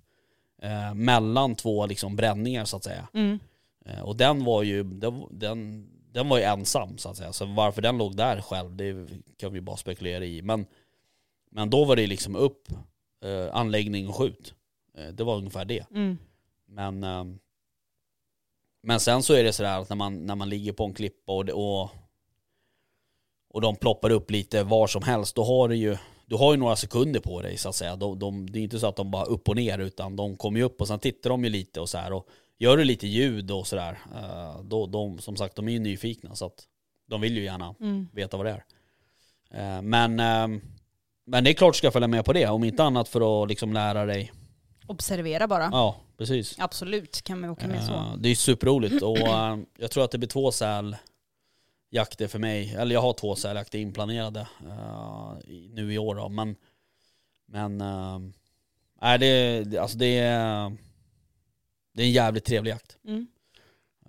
eh, mellan två liksom bränningar så att säga. Mm. Eh, och den var ju, den, den, den var ju ensam så att säga. Så varför den låg där själv, det kan vi bara spekulera i. Men, men då var det liksom upp, eh, anläggning och skjut. Eh, det var ungefär det. Mm. Men, ehm, men sen så är det sådär att när man, när man ligger på en klippa och, det- och, och de ploppar upp lite var som helst, då har du ju, du har ju några sekunder på dig så att säga. De, de, det är inte så att de bara upp och ner utan de kommer ju upp och sen tittar de ju lite och så här och gör du lite ljud och sådär, eh, då, de, som sagt de är ju nyfikna så att de vill ju gärna Mm. veta vad det är. Eh, Men, ehm, men det är klart du ska följa med på det, om inte annat för att liksom lära dig. Observera bara. Ja, precis. Absolut kan man åka med så. Eh, Det är superroligt och eh, jag tror att det blir två säljakter för mig. Eller jag har två säljakter inplanerade i- nu i år då. Men, men eh, nej, det, alltså det, är, det är en jävligt trevlig jakt. Mm.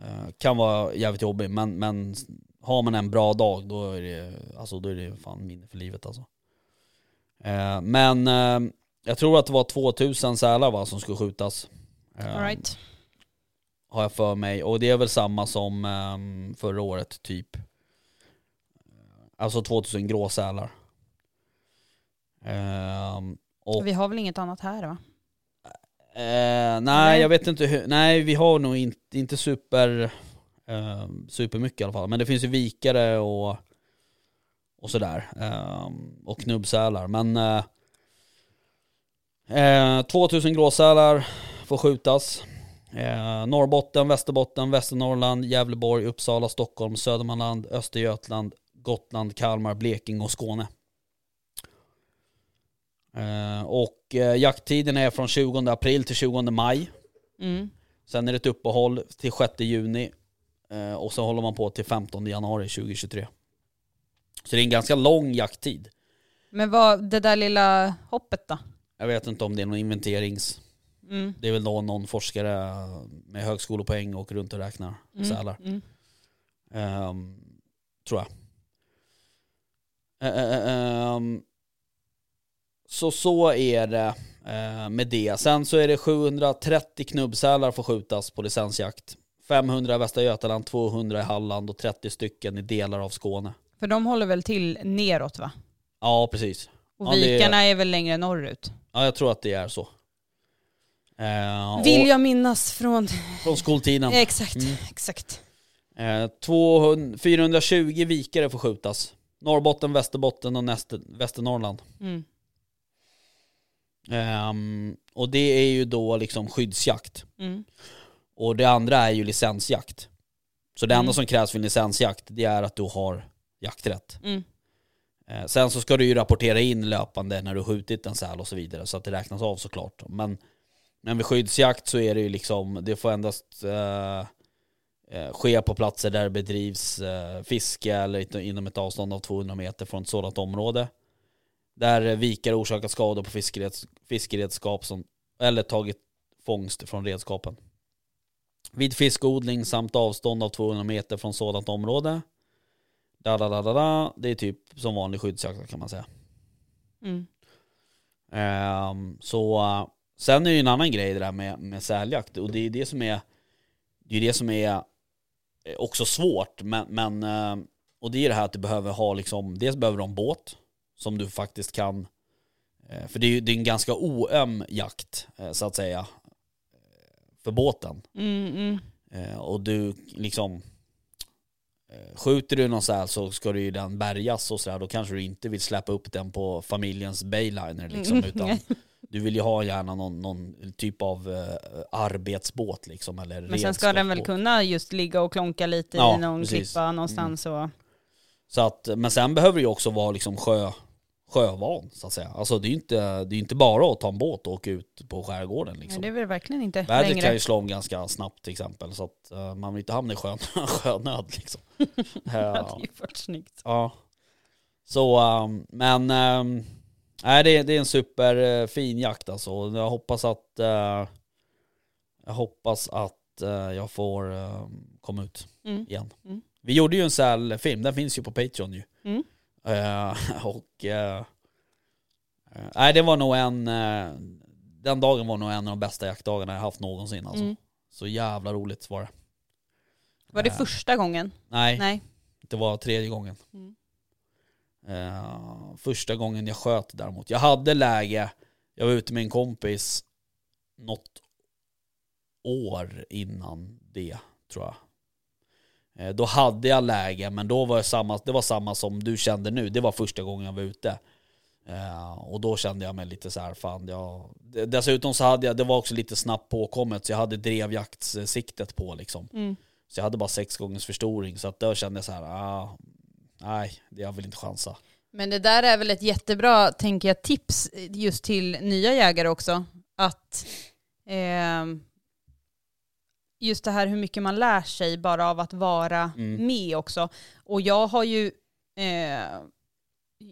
Eh, kan vara jävligt jobbig men, men har man en bra dag då är det, alltså, då är det fan minne för livet alltså. Eh, men eh, jag tror att det var 2000 sälar va, som skulle skjutas. All right. har jag för mig. Och det är väl samma som ehm, förra året typ. Alltså 2000 gråsälar. Ehm, och, Vi har väl inget annat här va? eh, nej, Nej. jag vet inte hur, nej vi har nog inte, inte super, ehm, super mycket i alla fall. Men det finns ju vikare och, och sådär. Ehm, och knubbsälar. Men eh, eh, 2000 gråsälar får skjutas. Eh, Norrbotten, Västerbotten, Västernorrland, Gävleborg, Uppsala, Stockholm, Södermanland, Östergötland, Gotland, Kalmar, Blekinge och Skåne. Eh, och eh, jakttiden är från 20 april till 20 maj. Mm. Sen är det ett uppehåll till 6 juni. Eh, och så håller man på till 15 januari 2023. Så det är en ganska lång jakttid. Men vad, det där lilla hoppet då? Jag vet inte om det är någon inventerings... Mm. Det är väl då någon forskare med högskolepoäng och runt och räknar Mm. sälar. Mm. Ehm, tror jag. Eh, eh, ehm, så så är det eh, med det. Sen så är det 730 knubbsälar får skjutas på licensjakt. 500 i Västra Götaland, 200 i Halland och 30 stycken i delar av Skåne. För de håller väl till neråt va? Ja, precis. Och Ja, det är- vikarna är väl längre norrut? Ja, jag tror att det är så. Eh, och Vill jag minnas från... Från skoltiden. Exakt, Mm. exakt. Eh, 200, 420 vikare får skjutas. Norrbotten, Västerbotten och Näster, Västernorrland. Mm. Ehm, och det är ju då liksom skyddsjakt. Mm. Och det andra är ju licensjakt. Så det Mm. enda som krävs för en licensjakt, det är att du har jakträtt. Mm. Eh, sen så ska du ju rapportera in löpande när du skjutit en säl och så vidare, så att det räknas av såklart. Men, men vid skyddsjakt så är det ju liksom, det får endast eh, ske på platser där det bedrivs eh, fiske eller inom ett avstånd av 200 meter från ett sådant område. Där eh, vikare orsakat skador på fiskereds, fiskeredskap som, eller tagit fångst från redskapen. Vid fiskodling samt avstånd av 200 meter från sådant område. Da, da, da, da, da. Det är typ som vanlig skyddsjakt kan man säga. Mm. Ehm, så eh, sen är det ju en annan grej det där med, med säljakt och det är det som är det är det som är eh, också svårt men, men eh, och det är det här att du behöver ha liksom dels behöver du ha en båt som du faktiskt kan eh, för det är ju det är en ganska oöm jakt eh, så att säga eh, för båten Mm, mm. Eh, och du liksom eh, skjuter du någon säl så ska du ju den bärgas och sådär. Då kanske du inte vill släppa upp den på familjens bayliner liksom. Mm, Utan. du vill ju ha gärna någon, någon typ av eh, arbetsbåt liksom. Eller Men sen ska den väl kunna just ligga och klonka lite Ja, i någon precis. Mm. klippa någonstans och... Så att, men sen behöver det ju också vara liksom sjö, sjövan så att säga. Alltså det är ju inte, det är inte bara att ta en båt och åka ut på skärgården Nej, liksom. det är väl verkligen inte Vädret längre. kan ju slå om ganska snabbt till exempel så att eh, man vill inte hamna i sjön, sjönöd liksom. Det hade ju varit snyggt. ja. Så, ehm, men um, nej, det, det är en superfin jakt alltså. Jag hoppas att eh, jag hoppas att eh, jag får ehm, komma ut Mm. igen. Mm. Vi gjorde ju en sälfilm, den finns ju på Patreon ju. Mm. Eh, och eh, eh, nej det var nog en, eh, den dagen var nog en av de bästa jaktdagarna jag haft någonsin alltså. Mm. Så jävla roligt var det. Var det Eh, första gången? Nej, Nej. det var tredje gången. Mm. Eh, första gången jag sköt däremot. Jag hade läge, jag var ute med en kompis något år innan det tror jag. Eh, då hade jag läge men då var jag samma, det var samma som du kände nu. Det var första gången jag var ute. Eh, och då kände jag mig lite så här, fan jag... Dessutom så hade jag, det var också lite snabbt påkommet så jag hade drevjaktssiktet på liksom. Mm. Så jag hade bara sex gångers förstoring så att då kände jag så här, ah, nej, jag vill inte chansa. Men det där är väl ett jättebra, tänker jag, tips just till nya jägare också. Att ehm, just det här hur mycket man lär sig bara av att vara Mm. med också. Och jag har ju eh,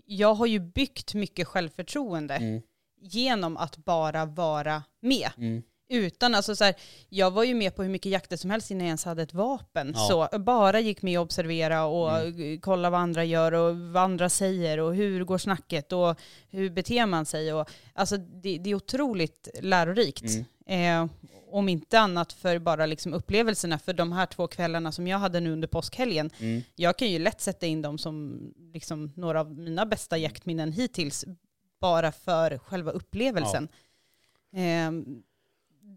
jag har ju byggt mycket självförtroende Mm, genom att bara vara med. mm, Utan, alltså så här, jag var ju med på hur mycket jakter som helst innan jag ens hade ett vapen. Ja. Så bara gick med och observera och Mm. kolla vad andra gör och vad andra säger och hur går snacket och hur beter man sig. Och, alltså det, det är otroligt lärorikt. mm, Eh, om inte annat för bara liksom upplevelserna för de här två kvällarna som jag hade nu under påskhelgen. mm. Jag kan ju lätt sätta in dem som liksom några av mina bästa jaktminnen hittills, bara för själva upplevelsen. Ehm, det-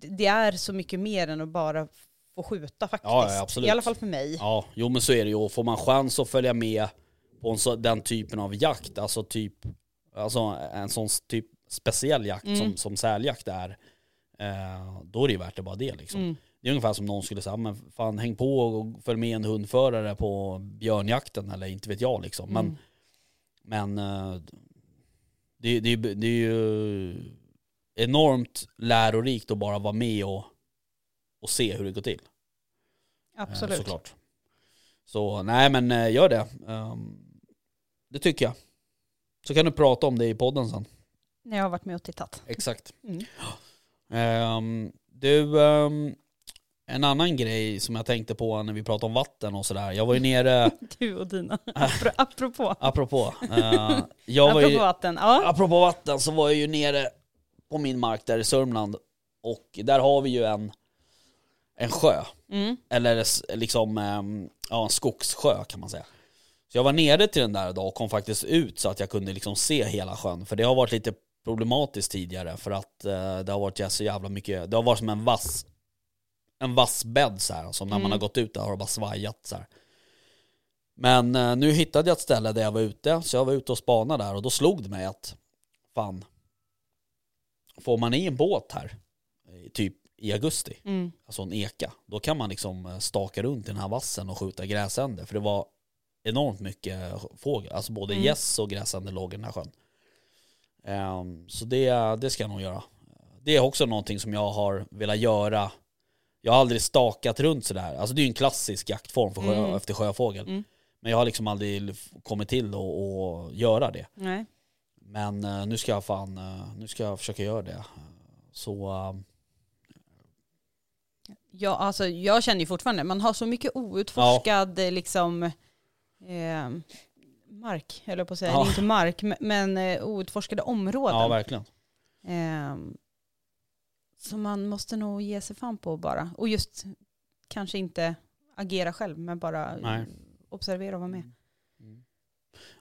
det är så mycket mer än att bara få skjuta faktiskt. Ja, absolut. I alla fall för mig. Ja, jo men så är det ju. Och får man chans att följa med på en så, den typen av jakt, alltså typ, alltså en sån typ speciell jakt Mm. som, som säljakt är, eh, då är det ju värt det bara det liksom. Mm. Det är ungefär som någon skulle säga, men fan häng på och följ med en hundförare på björnjakten eller inte vet jag liksom. Men, Mm. men eh, det, det, det är ju enormt lärorikt att bara vara med och, och se hur det går till. Eh, Absolut. Såklart. Så nej men eh, gör det. Ehm, det tycker jag. Så kan du prata om det i podden sen. När jag har varit med och tittat. Exakt. Mm. Ehm, du, ehm, en annan grej som jag tänkte på när vi pratade om vatten och sådär. Jag var ju nere, Du och dina. Apro- Apropå. apropå, jag var Apropå ju, vatten. Ja. apropå vatten så var jag ju nere på min mark där i Sörmland. Och där har vi ju en, en sjö. Mm. Eller liksom, ehm, ja en skogssjö kan man säga. Så jag var nere till den där idag och kom faktiskt ut så att jag kunde liksom se hela sjön. För det har varit lite problematiskt tidigare för att eh, det har varit så jävla mycket, det har varit som en vass, en vass bädd så här. Så när man Mm. har gått ut där har det bara svajat så här. Men eh, nu hittade jag ett ställe där jag var ute, så jag var ute och spanade där och då slog det mig att fan, får man i en båt här, eh, typ i augusti, Mm. alltså en eka, då kan man liksom eh, staka runt i den här vassen och skjuta gräsänder. För det var enormt mycket fågel, alltså både Mm. gäss och gräsänder låg i den här sjön. Ehm, så det, det ska jag nog göra. Det är också någonting som jag har velat göra. Jag har aldrig stakat runt sådär. Alltså det är ju en klassisk jaktform för sjö, Mm. efter sjöfågel. Mm. Men jag har liksom aldrig kommit till att göra det. Nej. Men eh, nu ska jag fan, eh, nu ska jag försöka göra det. Så eh, Ja, alltså, jag känner ju fortfarande, man har så mycket outforskad eh, liksom, eh, mark, eller jag på att säga, Ja. Inte mark, men- eh, outforskade områden. ja verkligen. Ehm, så man måste nog ge sig fan på bara. Och just kanske inte agera själv, men bara Nej. observera och vara med.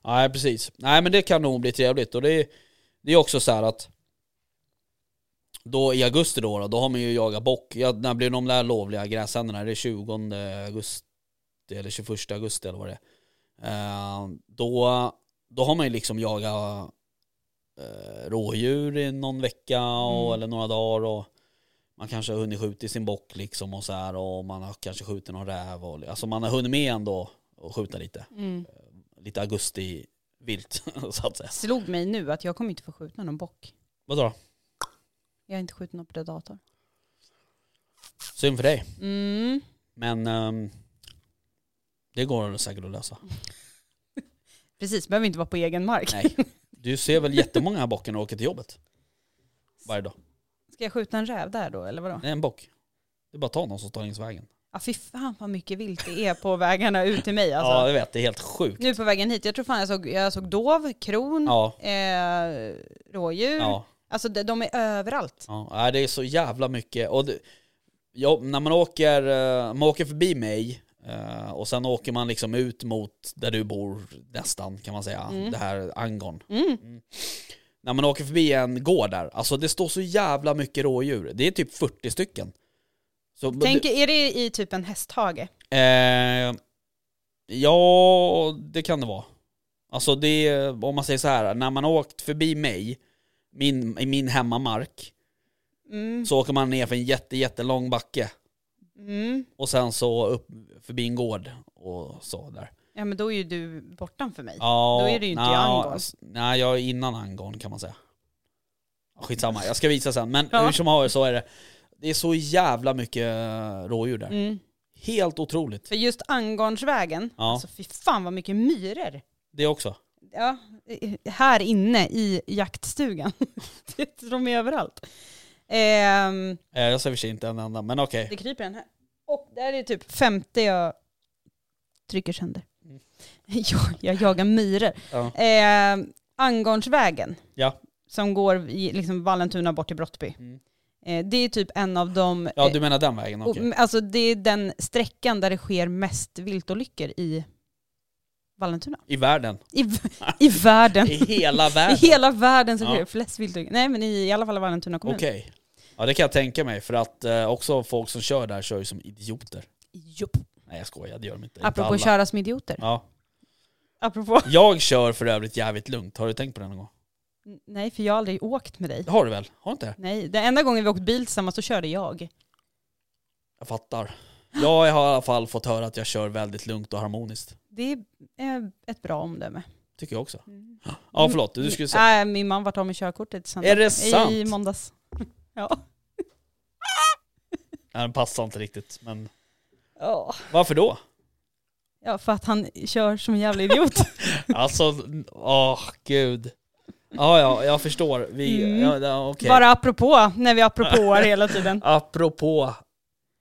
Nej precis. Nej men det kan nog bli trevligt och det är, det är också så här att då i augusti då, då, då har man ju jagat bock. Ja, när blir de där lovliga gräsänderna? Är det 20 augusti? eller 21 augusti eller vad det är. Eh, då, då har man ju liksom jagat eh, rådjur i någon vecka och, Mm. eller några dagar och man kanske har hunnit skjuta i sin bock liksom och så här och man har kanske skjutit någon räv och alltså man har hunnit med ändå och skjuta lite. Mm. Lite augusti vilt så att säga. Slog mig nu att jag kommer inte få skjuta någon bock. Vadå då? Jag har inte skjutit någon predator. Synd för dig. Mm. Men ehm, det går säkert att lösa. Precis, behöver inte vara på egen mark. Nej. Du ser väl jättemånga bockar när du åker till jobbet? Varje dag. Ska jag skjuta en räv där då, eller vadå? Är en bock. Det är bara att ta någon som tar längs vägen. Ja fy fan vad mycket vilt det är på vägarna ut till mig alltså. Ja, jag vet. Det är helt sjukt. Nu på vägen hit, jag tror fan jag såg, jag såg dov, kron, Ja, eh, rådjur. ja, Alltså de, de är överallt. ja. Det är så jävla mycket. Och det, ja, när man åker, eh, man åker förbi mig eh, och sen åker man liksom ut mot där du bor nästan kan man säga. Mm. Det här Angon. Mm. När man åker förbi en gård där, alltså det står så jävla mycket rådjur. Det är typ 40 stycken. Så, Tänk, är det i typ en hästhage? Eh, ja, det kan det vara. Alltså det, om man säger så här, när man har åkt förbi mig, min, i min hemmamark, Mm. så åker man ner för en jätte, jättelång backe. Mm. Och sen så upp förbi en gård och så där. Ja men då är ju du bortanför mig. Ja, Då är det ju inte i nja, Angon. alltså, Nej, jag är innan Angon kan man säga. Skitsamma, jag ska visa sen. Men Ja. hur som helst så är det, det är så jävla mycket eh, rådjur där. Mm. Helt otroligt. För just Angornsvägen, Ja. alltså fy fan vad mycket myror. Det också. Ja, här inne i jaktstugan. Det- De är överallt. Ehm, Eh, Jag ser för sig inte en enda, men okej. det kryper en här. Och där är typ 50 jag trycker sönder. Mm. Jag, jag jagar myror. Ja. Ehm, Angornsvägen, Ja. som går i liksom Vallentuna bort till Brottby. Mm. Eh, det är typ en av de... Ja, eh, du menar den vägen? Okej. Alltså det är den sträckan där det sker mest viltolyckor i Vallentuna. I världen? I, i världen. I hela världen? I hela världen så sker det flest viltolyckor. Nej men i, i alla fall i Vallentuna kommun. Okej. Ja, det kan jag tänka mig. För att eh, också folk som kör där kör ju som idioter. Jopp. Nej, jag skojar. Det gör de inte. inte Apropå alla. köra som idioter. Ja. Apropå. Jag kör för övrigt jävligt lugnt. Har du tänkt på det någon gång? Nej för jag har aldrig åkt med dig. Det har du väl? Har du inte? Nej, den enda gången vi åkt bil tillsammans så körde jag. Jag fattar. Jag har i alla fall fått höra att jag kör väldigt lugnt och harmoniskt. Det är ett bra omdöme. Tycker jag också. Mm. Ja, förlåt. Du skulle säga... Nej, min man vart av med körkortet sen. Är det sant? I måndags. Ja. Nej, den passar inte riktigt. Men Ja. varför då? ja, för att han kör som en jävla idiot. Alltså, åh gud. Ja, ja, jag förstår. Vi, Mm. ja, ja, okej. Bara apropå, när vi apropåar hela tiden. Apropå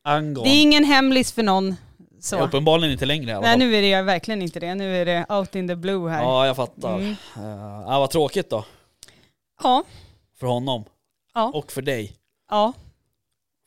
Angon. Det är ingen hemlis för någon. Så. Uppenbarligen inte längre i alla Nej fall. nu är det verkligen inte det. Nu är det out in the blue här. Ja, jag fattar. Mm. Uh, ja, vad tråkigt då. Ja. För honom. Ja. Och för dig. ja,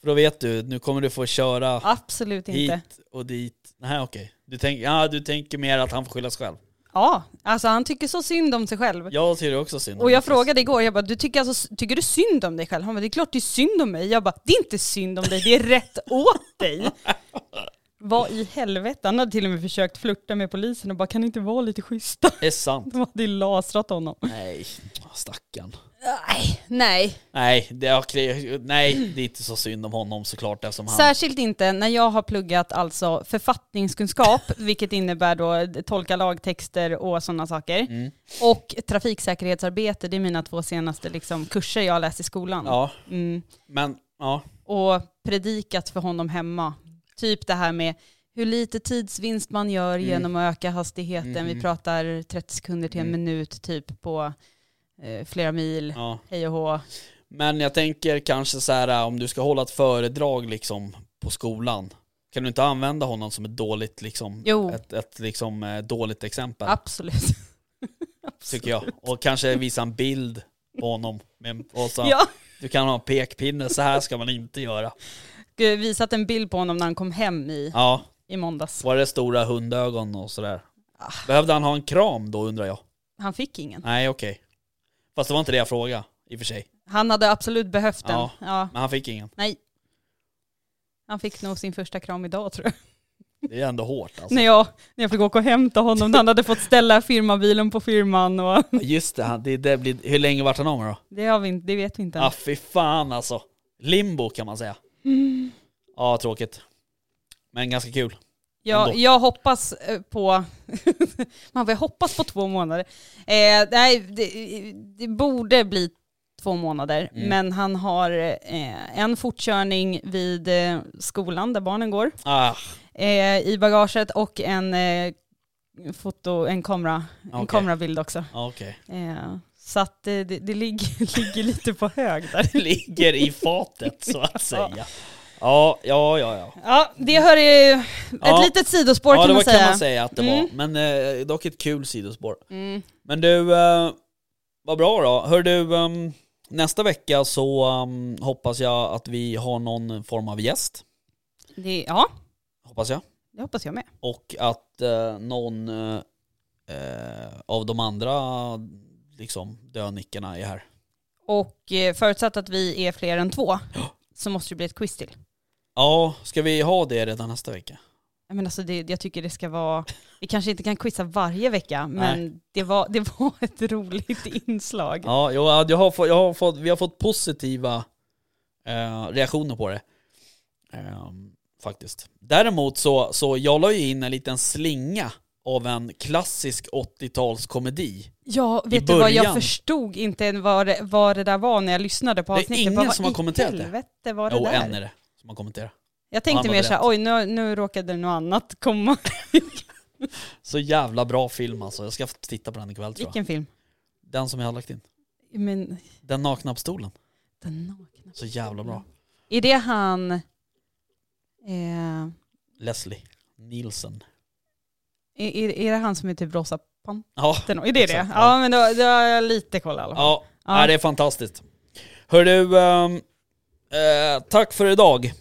För då vet du, nu kommer du få köra absolut inte. hit och dit. Nej, okej. Du, tänk, ja, du tänker mer att han får skylla sig själv. Ja, alltså han tycker så synd om sig själv. Jag tycker också synd om Och jag Niklas. frågade igår, jag bara, du tycker, alltså, tycker du synd om dig själv? Han bara, det är klart det är synd om mig. Jag bara, det är inte synd om dig, det är rätt åt dig. Vad i helvete? Han hade till och med försökt flirta med polisen och bara, kan ni inte vara lite schyssta? Det är sant. De hade ju lasrat honom. Nej, stackarn. Nej, nej. Nej det, är, okej. nej, det är inte så synd om honom såklart eftersom han... Särskilt inte när jag har pluggat alltså författningskunskap, vilket innebär då tolka lagtexter och sådana saker. Mm. Och trafiksäkerhetsarbete, det är mina två senaste liksom, kurser jag har läst i skolan. Ja, Mm. men ja. Och predikat för honom hemma. Typ det här med hur lite tidsvinst man gör Mm. genom att öka hastigheten. Vi pratar 30 sekunder till en Mm. minut typ på eh, flera mil. ja. Hej och hå. Men jag tänker kanske så här om du ska hålla ett föredrag liksom på skolan. Kan du inte använda honom som ett dåligt liksom, Jo. ett, ett liksom eh, dåligt exempel? Absolut. Tycker jag. Och kanske visa en bild på honom. Med, och så, ja. Du kan ha en pekpinne, så här ska man inte göra. Gud, visat en bild på honom när han kom hem i, Ja, i måndags. var det stora hundögon och sådär? Ah. Behövde han ha en kram då undrar jag? Han fick ingen. Nej okej. Fast det var inte det jag frågade i och för sig. Han hade absolut behövt den. Ja. Ja. Men han fick ingen. Nej. Han fick nog sin första kram idag tror jag. Det är ändå hårt alltså. När jag, när jag fick åka och hämta honom, han hade fått ställa firmabilen på firman och Just det, han- det, det blir, hur länge vart han av då? det, har vi inte, det vet vi inte än. Ja ah, fy fan alltså. Limbo kan man säga. Ja tråkigt. Men ganska kul. Jag, ändå. jag hoppas eh, på, man vill hoppas på två månader. Eh, nej, det, det borde bli två månader, Mm. men han har eh, en fortkörning vid eh, skolan där barnen går Ah, eh, i bagaget och en eh, foto, en kamera, en Okej. kamerabild också. okej. Eh, så att det, det ligger, ligger lite på hög där. Ligger i fatet så att säga. Ja, ja, ja, ja. Ja, det hör ju ett Ja. litet sidospår Ja, kan det man säga. kan man säga att det Mm. var. Men eh, dock ett kul sidospår. Mm. Men du, eh, vad bra då. Hör du, ehm, nästa vecka så ehm, hoppas jag att vi har någon form av gäst. Det, ja, Hoppas jag. det hoppas jag med. Och att eh, någon eh, eh, av de andra liksom dönickarna är här. Och eh, förutsatt att vi är fler än två så måste det bli ett quiz till. Ja, ska vi ha det redan nästa vecka? Jag, menar, alltså det, jag tycker det ska vara, vi kanske inte kan quizza varje vecka, men det var, det var ett roligt inslag. Ja, jo, ja, jag har fått, jag har fått, vi har fått positiva eh, reaktioner på det. Ehm, faktiskt. Däremot så, så jag la ju in en liten slinga av en klassisk 80-talskomedi. Ja, vet du vad, jag förstod inte vad det, vad det där var när jag lyssnade på Det är avsnittet. ingen som har kommenterat det. var det Jo, där? en är det som har kommenterat. Jag tänkte mer såhär, oj nu, nu råkade något annat komma. Så jävla bra film alltså. Jag ska titta på den ikväll tror jag. Vilken film? Den som jag har lagt in. Men, Den nakna pistolen. den nakna. Så jävla bra. Är det han... Eh, Leslie Nielsen. är, är är det han som är typ rosa panten? Ja, Är det det? Exakt, Ja, ja. men då, då har jag lite koll i alla fall. ja. Ja. Nej, det är fantastiskt. Hör du, ehm, eh, tack för idag.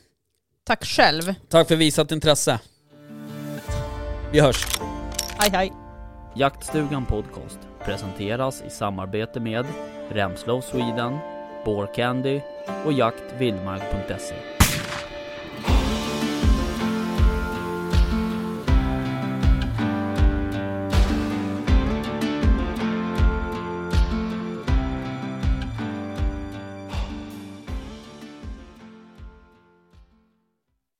Tack själv. Tack för visat intresse. Vi hörs. Hej hej. Jaktstugan Podcast presenteras i samarbete med Remslow Sweden, Candy och jaktvildmark.se.